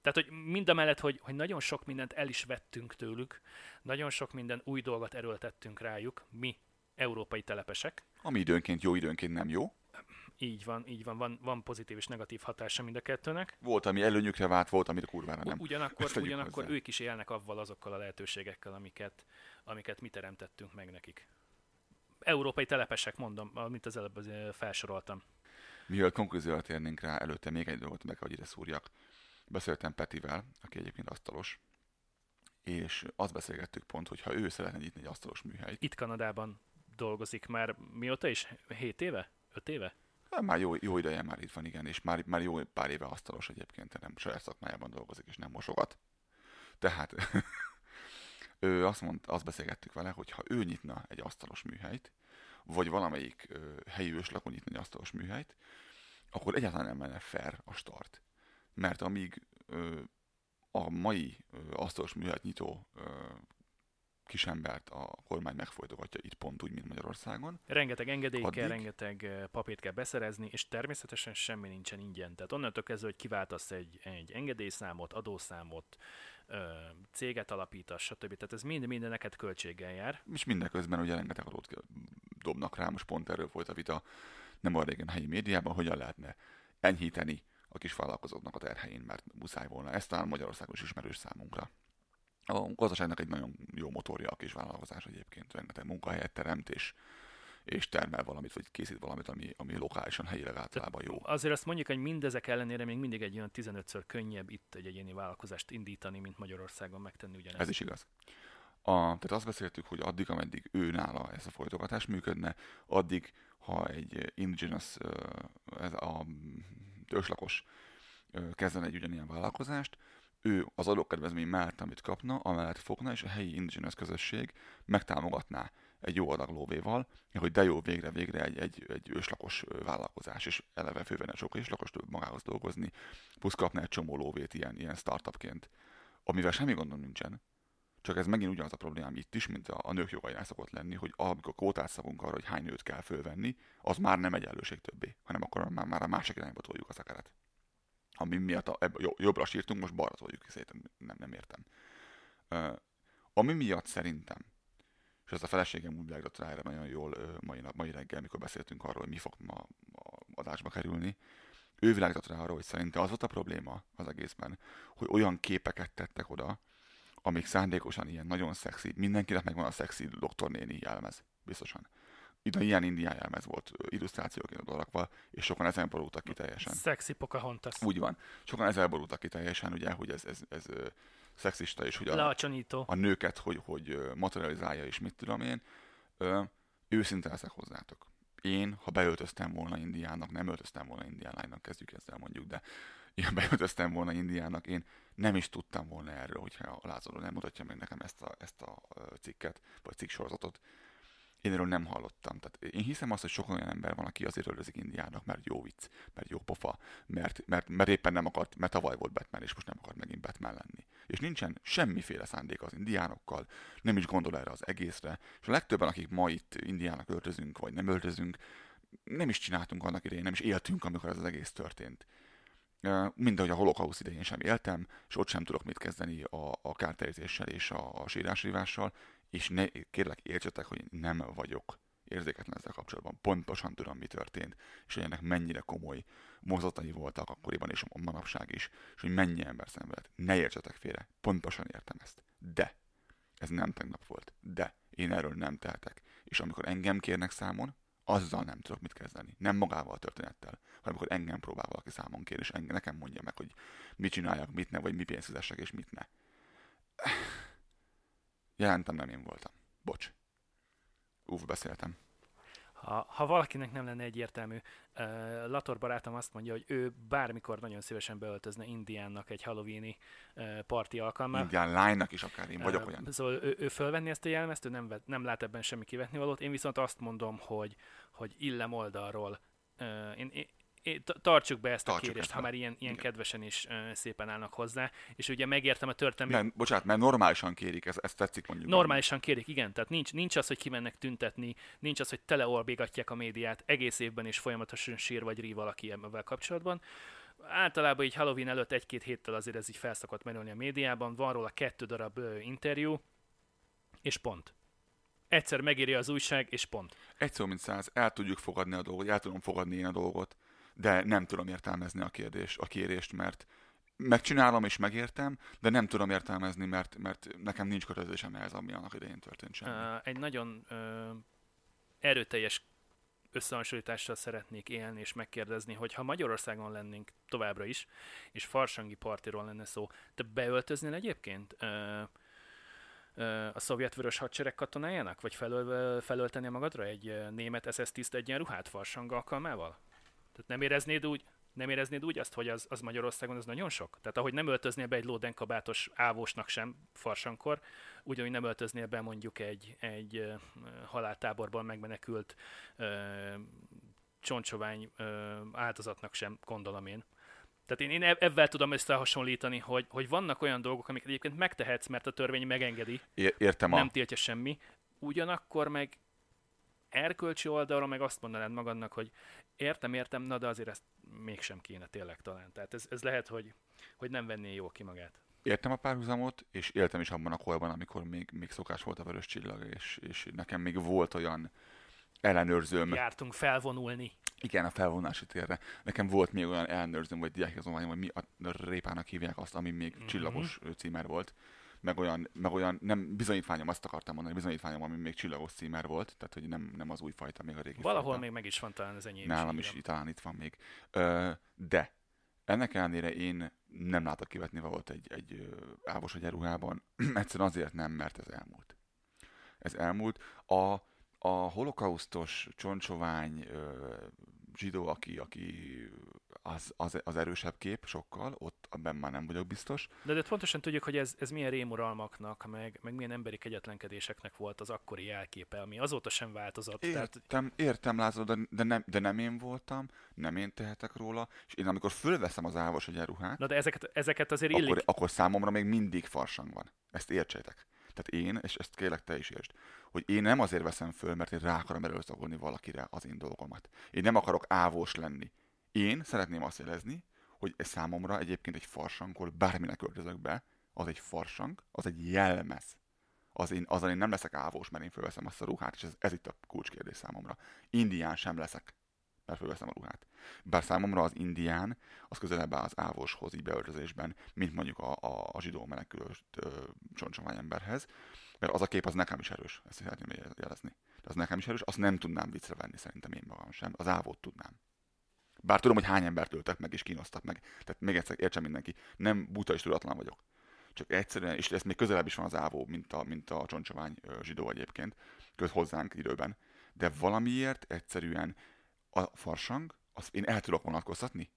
[SPEAKER 2] Tehát, hogy mind a mellett, hogy, hogy nagyon sok mindent el is vettünk tőlük, nagyon sok minden új dolgot erőltettünk rájuk, mi, európai telepesek.
[SPEAKER 3] Ami időnként jó, időnként nem jó.
[SPEAKER 2] Így van, így van, van, van pozitív és negatív hatása mind a kettőnek.
[SPEAKER 3] Volt, ami előnyükre vált, volt, amit a kurvára nem.
[SPEAKER 2] Ugyanakkor, ugyanakkor ők is élnek avval azokkal a lehetőségekkel, amiket, amiket mi teremtettünk meg nekik. Európai telepesek, mondom, amit az előbb felsoroltam.
[SPEAKER 3] Mielőtt konklúzióra térnénk rá, előtte még egy dolgot meg, hogy ide szúrjak. Beszéltem Petivel, aki egyébként asztalos, és azt beszélgettük pont, hogy ha ő szeretne nyitni egy asztalos műhelyt.
[SPEAKER 2] Itt Kanadában dolgozik már mióta is? 7 éve? 5 éve?
[SPEAKER 3] Hát már jó, jó ideje már itt van, igen, és már, már jó pár éve asztalos egyébként, nem saját szakmájában dolgozik, és nem mosogat. Tehát ő azt mondta, azt beszélgettük vele, hogy ha ő nyitna egy asztalos műhelyt, vagy valamelyik ö, helyi őslakon nyitna egy asztalos műhelyt, akkor egyáltalán nem lenne fair a start. Mert amíg ö, a mai ö, asztalos műhelyt nyitó ö, kisembert a kormány megfolytogatja itt pont úgy, mint Magyarországon.
[SPEAKER 2] Rengeteg engedély Addig... kell, rengeteg papírt kell beszerezni, és természetesen semmi nincsen ingyen. Tehát onnantól kezdve, hogy kiváltasz egy, egy engedélyszámot, adószámot, céget alapítasz, stb. Tehát ez mind minden neked költséggel jár.
[SPEAKER 3] És mindeközben ugye rengeteg adót dobnak rá, most pont erről volt a vita nem a régen helyi médiában, hogyan lehetne enyhíteni a kis vállalkozóknak a terhelyén, mert muszáj volna. Ez talán Magyarországon is ismerős számunkra. A gazdaságnak egy nagyon jó motorja a kis vállalkozás egyébként, rengeteg munkahelyet teremt, és, és termel valamit, vagy készít valamit, ami, ami lokálisan, helyileg általában jó.
[SPEAKER 2] Azért azt mondjuk, hogy mindezek ellenére még mindig egy olyan 15-ször könnyebb itt egy egyéni vállalkozást indítani, mint Magyarországon megtenni ugyanezt.
[SPEAKER 3] Ez is igaz. A, tehát azt beszéltük, hogy addig, ameddig ő nála ez a folytogatás működne, addig, ha egy indigenous, ez a őslakos kezdene egy ugyanilyen vállalkozást, ő az adókedvezmény mellett, amit kapna, amellett fogna, és a helyi indigenous közösség megtámogatná egy jó adag lóvéval, hogy de jó, végre, végre egy, egy, egy őslakos vállalkozás, és eleve fővene sok őslakos magához dolgozni, plusz kapna egy csomó lóvét ilyen, ilyen startupként, amivel semmi gondom nincsen, csak ez megint ugyanaz a problémám itt is, mint a, a nők jogainál szokott lenni, hogy amikor kótát szabunk arra, hogy hány nőt kell fölvenni, az már nem egyenlőség többé, hanem akkor már, már a másik irányba toljuk az akeret ami miatt a, ebbe, jobbra sírtunk, most balra toljuk, szerintem nem, nem értem. Uh, ami miatt szerintem És ez a feleségem úgy világított rá erre nagyon jól mai, nap, mai reggel, mikor beszéltünk arról, hogy mi fog ma a adásba kerülni. Ő világított rá arra, hogy szerintem az volt a probléma az egészben, hogy olyan képeket tettek oda, amik szándékosan ilyen nagyon szexi, mindenkinek megvan a szexi doktornéni jelmez, biztosan. Itt ilyen indián jelmez volt illusztrációként odarakva, és sokan ezen borultak ki teljesen.
[SPEAKER 2] Sexy Pocahontas.
[SPEAKER 3] Úgy van. Sokan ezzel borultak ki teljesen, ugye, hogy ez, ez, ez szexista, és hogy a, a nőket hogy, hogy materializálja, és mit tudom én. Ö, őszinte leszek hozzátok. Én, ha beöltöztem volna indiának, nem öltöztem volna indián lánynak, kezdjük ezzel mondjuk, de én beöltöztem volna indiának, én nem is tudtam volna erről, hogyha a Lázadó nem mutatja meg nekem ezt a, ezt a cikket, vagy cikksorozatot. Én erről nem hallottam. Tehát én hiszem azt, hogy sok olyan ember van, aki azért öltözik indiának, mert jó vicc, mert jó pofa, mert, mert, mert éppen nem akart, mert tavaly volt Batman, és most nem akar megint Batman lenni. És nincsen semmiféle szándék az indiánokkal, nem is gondol erre az egészre. És a legtöbben, akik ma itt indiának öltözünk, vagy nem öltözünk, nem is csináltunk annak idején, nem is éltünk, amikor ez az egész történt. Ö, Mind ahogy a holokausz idején sem éltem, és ott sem tudok mit kezdeni a, a kárterítéssel és a, a sírásívással, és ne, kérlek értsetek, hogy nem vagyok érzéketlen ezzel kapcsolatban. Pontosan tudom, mi történt, és hogy ennek mennyire komoly mozatai voltak akkoriban és a manapság is, és hogy mennyi ember szenvedett. Ne értsetek félre, pontosan értem ezt. De, ez nem tegnap volt, de én erről nem tehetek. És amikor engem kérnek számon, azzal nem tudok mit kezdeni. Nem magával a történettel, hanem amikor engem próbál valaki számon kérni, és engem, nekem mondja meg, hogy mit csináljak, mit ne, vagy mi pénzt és mit ne. Jelentem nem én voltam. Bocs. Uff, beszéltem.
[SPEAKER 2] Ha, ha valakinek nem lenne egyértelmű, uh, Lator barátom azt mondja, hogy ő bármikor nagyon szívesen beöltözne Indiánnak egy halloweeni uh, parti alkalmával.
[SPEAKER 3] Indián lánynak is akár, én vagyok
[SPEAKER 2] Ö,
[SPEAKER 3] olyan.
[SPEAKER 2] Szóval ő, ő fölvenni ezt a jelmezt, ő nem, vet, nem lát ebben semmi kivetni valót. Én viszont azt mondom, hogy, hogy illem oldalról. Ö, én, tartsuk be ezt
[SPEAKER 3] Tartsuk
[SPEAKER 2] a kérést,
[SPEAKER 3] ezt
[SPEAKER 2] ha már ilyen, ilyen
[SPEAKER 3] Igen.
[SPEAKER 2] kedvesen is szépen állnak hozzá. És ugye megértem a történelmi
[SPEAKER 3] Nem, bocsánat, mert normálisan kérik, ez, ez tetszik mondjuk.
[SPEAKER 2] Normálisan kérik, igen. Tehát nincs, nincs az, hogy kimennek tüntetni, nincs az, hogy teleorbégatják a médiát egész évben és folyamatosan sír vagy rív valaki ebben kapcsolatban. Általában így Halloween előtt egy-két héttel azért ez így felszokott merülni a médiában, van róla kettő darab ö, interjú, és pont. Egyszer megírja az újság, és pont.
[SPEAKER 3] Egy szó, mint száz, el tudjuk fogadni a dolgot, el tudom fogadni én a dolgot, de nem tudom értelmezni a kérdés, a kérést, mert megcsinálom és megértem, de nem tudom értelmezni, mert, mert nekem nincs kötözésem ehhez, ami annak idején történt sem.
[SPEAKER 2] Ö, egy nagyon ö, erőteljes összehasonlítással szeretnék élni és megkérdezni, hogy ha Magyarországon lennénk továbbra is, és farsangi partiról lenne szó, te beöltöznél egyébként ö, a szovjet vörös hadsereg katonájának? Vagy felöl, felöltenél magadra egy német SS tiszt egyenruhát farsang alkalmával? Tehát nem éreznéd úgy, nem éreznéd úgy azt, hogy az, az Magyarországon az nagyon sok? Tehát ahogy nem öltöznél be egy lódenkabátos ávósnak sem farsankor, ugyanúgy nem öltöznél be mondjuk egy, egy haláltáborban megmenekült ö, csontsovány ö, áldozatnak sem, gondolom én. Tehát én, én eb- ebben tudom összehasonlítani, hogy, hogy vannak olyan dolgok, amiket egyébként megtehetsz, mert a törvény megengedi,
[SPEAKER 3] értem a...
[SPEAKER 2] nem tiltja semmi, ugyanakkor meg erkölcsi oldalról meg azt mondanád magadnak, hogy értem, értem, na de azért ezt mégsem kéne tényleg talán. Tehát ez, ez lehet, hogy, hogy nem venné jól ki magát.
[SPEAKER 3] Értem a párhuzamot, és éltem is abban a korban, amikor még, még szokás volt a vörös csillag, és, és nekem még volt olyan ellenőrzőm,
[SPEAKER 2] Jártunk felvonulni.
[SPEAKER 3] igen, a felvonási térre. Nekem volt még olyan ellenőrzőm, vagy diákigazolványom, hogy mi a répának hívják azt, ami még
[SPEAKER 2] Mhm.
[SPEAKER 3] csillagos címer volt. Meg olyan, meg olyan, nem bizonyítványom, azt akartam mondani, bizonyítványom, ami még csillagos címer volt, tehát hogy nem, nem az új fajta, még a régi
[SPEAKER 2] Valahol
[SPEAKER 3] fajta.
[SPEAKER 2] még meg is van talán az enyém.
[SPEAKER 3] Nálam is
[SPEAKER 2] igen.
[SPEAKER 3] talán itt van még. Ö, de ennek ellenére én nem látok kivetni valót egy, egy ávos egyenruhában. Egyszerűen azért nem, mert ez elmúlt. Ez elmúlt. A, a holokausztos csontsovány ö, zsidó, aki, aki az, az, az erősebb kép sokkal, ott abban már nem vagyok biztos.
[SPEAKER 2] De, de pontosan tudjuk, hogy ez, ez milyen rémuralmaknak, meg, meg milyen emberi kegyetlenkedéseknek volt az akkori jelképe, ami azóta sem változott. Tehát
[SPEAKER 3] Értem, értem Lázaro, de, de, nem, de nem én voltam, nem én tehetek róla, és én amikor fölveszem az ávos egyenruhát,
[SPEAKER 2] Na de ezeket, ezeket azért illik.
[SPEAKER 3] akkor, akkor számomra még mindig farsang van. Ezt értsétek. Tehát én, és ezt kérlek te is értsd, hogy én nem azért veszem föl, mert én rá akarom erőszakolni valakire az én dolgomat. Én nem akarok ávós lenni. Én szeretném azt jelezni, hogy számomra egyébként egy farsangkor bárminek öltözök be, az egy farsang, az egy jelmez. az én, azzal én nem leszek ávós, mert én fölveszem azt a ruhát, és ez, ez itt a kulcskérdés számomra. Indián sem leszek, mert fölveszem a ruhát. Bár számomra az indián, az közelebb áll az ávóshoz így beöltözésben, mint mondjuk a, a, a zsidó menekülő csontsomány emberhez, mert az a kép az nekem is erős, ezt szeretném jelezni. De az nekem is erős, azt nem tudnám viccre venni szerintem én magam sem, az ávót tudnám. Bár tudom, hogy hány embert öltek meg és kínoztak meg. Tehát még egyszer értsen mindenki, nem buta és tudatlan vagyok. Csak egyszerűen, és ez még közelebb is van az ávó, mint a, mint a csontsomány zsidó egyébként, köz hozzánk időben. De valamiért egyszerűen a farsang, azt én el tudok vonatkoztatni.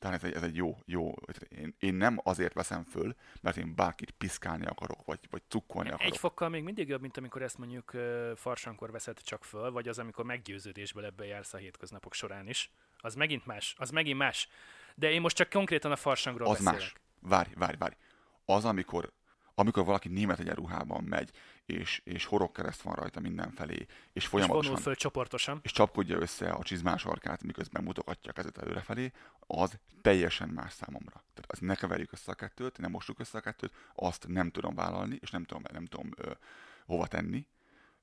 [SPEAKER 3] Tehát ez egy, ez egy jó, jó, én, én nem azért veszem föl, mert én bárkit piszkálni akarok, vagy, vagy cukkolni akarok.
[SPEAKER 2] Egy fokkal még mindig jobb, mint amikor ezt mondjuk farsankor veszed csak föl, vagy az, amikor meggyőződésből ebbe jársz a hétköznapok során is. Az megint más, az megint más. De én most csak konkrétan a farsangról
[SPEAKER 3] az
[SPEAKER 2] beszélek.
[SPEAKER 3] más. Várj, várj, várj. Az, amikor, amikor valaki német egyenruhában megy, és, és horogkereszt van rajta mindenfelé, és
[SPEAKER 2] És
[SPEAKER 3] folyamatosan
[SPEAKER 2] vonul föl csoportosan.
[SPEAKER 3] és csapkodja össze a csizmás arkát, miközben mutogatja a kezet előrefelé, az teljesen más számomra. Tehát azt ne keverjük össze a kettőt, nem mossuk össze a kettőt, azt nem tudom vállalni, és nem tudom, nem tudom ö, hova tenni,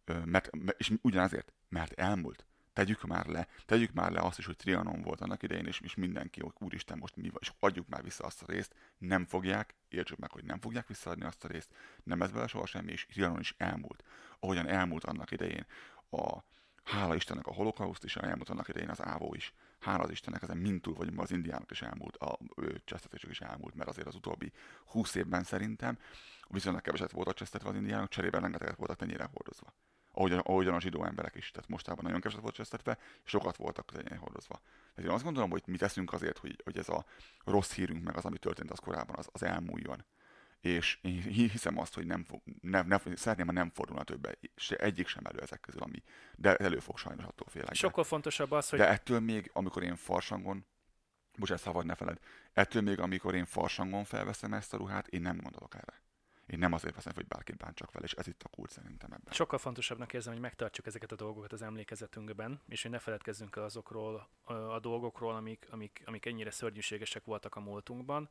[SPEAKER 3] ö, mert, és ugyanazért, mert elmúlt. Tegyük már le, tegyük már le azt is, hogy Trianon volt annak idején, és, és mindenki, hogy úristen, most mi van, és adjuk már vissza azt a részt, nem fogják, értsük meg, hogy nem fogják visszaadni azt a részt, nem ez vele soha semmi, és Trianon is elmúlt. Ahogyan elmúlt annak idején a hála Istennek a holokauszt is elmúlt annak idején az ávó is. Hála az Istennek, ezen mind túl vagyunk, az indiánok is elmúlt, a csesztetésük is elmúlt, mert azért az utóbbi 20 évben szerintem viszonylag keveset voltak csesztetve az indiánok, cserében rengeteget voltak tenyére hordozva. Ahogyan, ahogyan a zsidó emberek is, tehát mostában nagyon keveset volt csesztetve, sokat voltak tenyére hordozva. Tehát én azt gondolom, hogy mi teszünk azért, hogy, hogy ez a rossz hírünk, meg az, ami történt az korábban, az, az elmúljon és én hi- hiszem azt, hogy nem fog, nem, nem, szeretném, ha nem fordulna többe, se egyik sem elő ezek közül, ami, de elő fog sajnos attól félek.
[SPEAKER 2] Sokkal fontosabb az, hogy
[SPEAKER 3] de ettől még, amikor én farsangon, bocsánat, szabad ne feled, ettől még, amikor én farsangon felveszem ezt a ruhát, én nem gondolok erre. Én nem azért veszem, hogy bárkit bántsak vele, és ez itt a kulcs szerintem ebben.
[SPEAKER 2] sokkal fontosabbnak érzem, hogy megtartjuk ezeket a dolgokat az emlékezetünkben, és hogy ne feledkezzünk el azokról a dolgokról, amik, amik, amik ennyire szörnyűségesek voltak a múltunkban,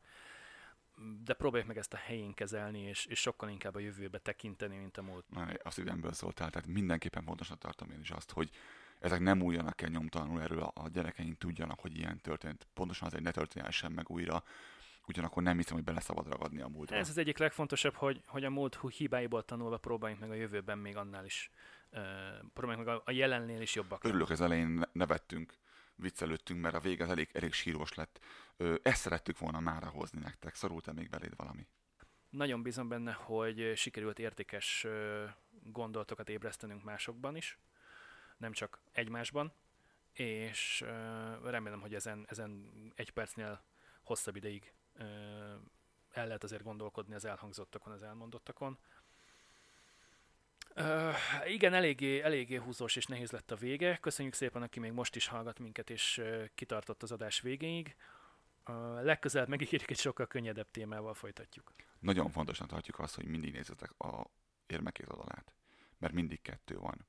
[SPEAKER 2] de próbáljuk meg ezt a helyén kezelni, és, és sokkal inkább a jövőbe tekinteni, mint a múlt.
[SPEAKER 3] Na, a szívemből szóltál, tehát mindenképpen fontosnak tartom én is azt, hogy ezek nem újjanak el nyomtalanul erről, a, a gyerekeink tudjanak, hogy ilyen történt. Pontosan azért ne történjen sem meg újra, ugyanakkor nem hiszem, hogy bele szabad ragadni a múltra.
[SPEAKER 2] Ez az egyik legfontosabb, hogy, hogy a múlt hibáiból tanulva próbáljunk meg a jövőben még annál is, uh, próbáljunk meg a, a jelennél is jobbak.
[SPEAKER 3] Örülök, az elején ne- nevettünk, viccelődtünk, mert a vége az elég, elég sírós lett. Ö, ezt szerettük volna mára hozni nektek. Szorult-e még beléd valami?
[SPEAKER 2] Nagyon bízom benne, hogy sikerült értékes gondolatokat ébresztenünk másokban is, nem csak egymásban, és remélem, hogy ezen, ezen egy percnél hosszabb ideig el lehet azért gondolkodni az elhangzottakon, az elmondottakon. Uh, igen, eléggé, eléggé húzós és nehéz lett a vége. Köszönjük szépen, aki még most is hallgat minket, és uh, kitartott az adás végéig. Uh, legközelebb megígérjük egy sokkal könnyedebb témával folytatjuk.
[SPEAKER 3] Nagyon fontosnak tartjuk azt, hogy mindig nézzetek a érmekét oldalát, mert mindig kettő van.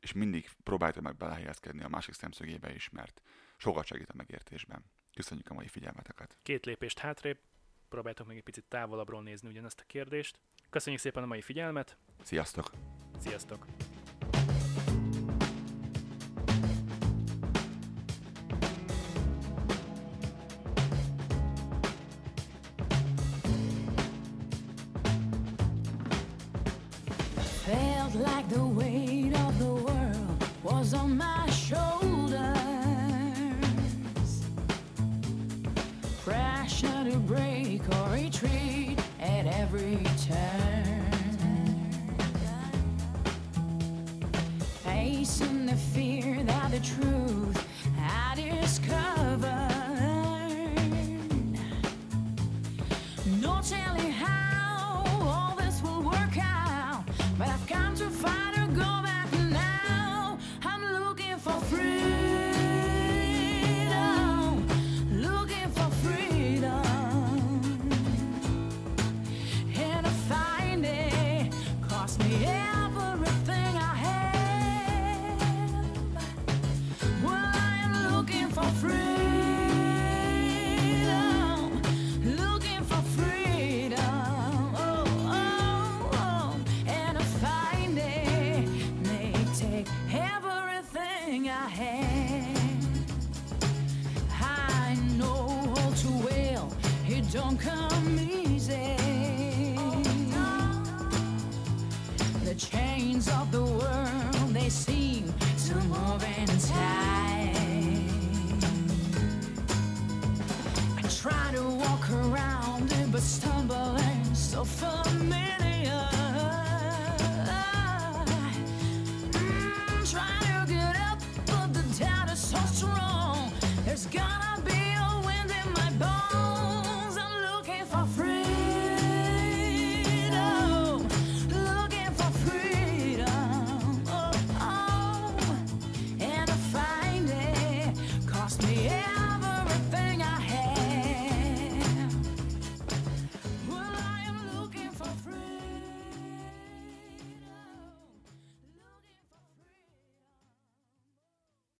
[SPEAKER 3] És mindig próbáljátok meg belehelyezkedni a másik szemszögébe is, mert sokat segít a megértésben. Köszönjük a mai figyelmeteket.
[SPEAKER 2] Két lépést hátrébb, próbáltok meg egy picit távolabbról nézni ugyanezt a kérdést. Köszönjük szépen a mai figyelmet,
[SPEAKER 3] Sziasztok!
[SPEAKER 2] sziasztok!
[SPEAKER 5] At every turn. Facing the fear that the truth I discovered.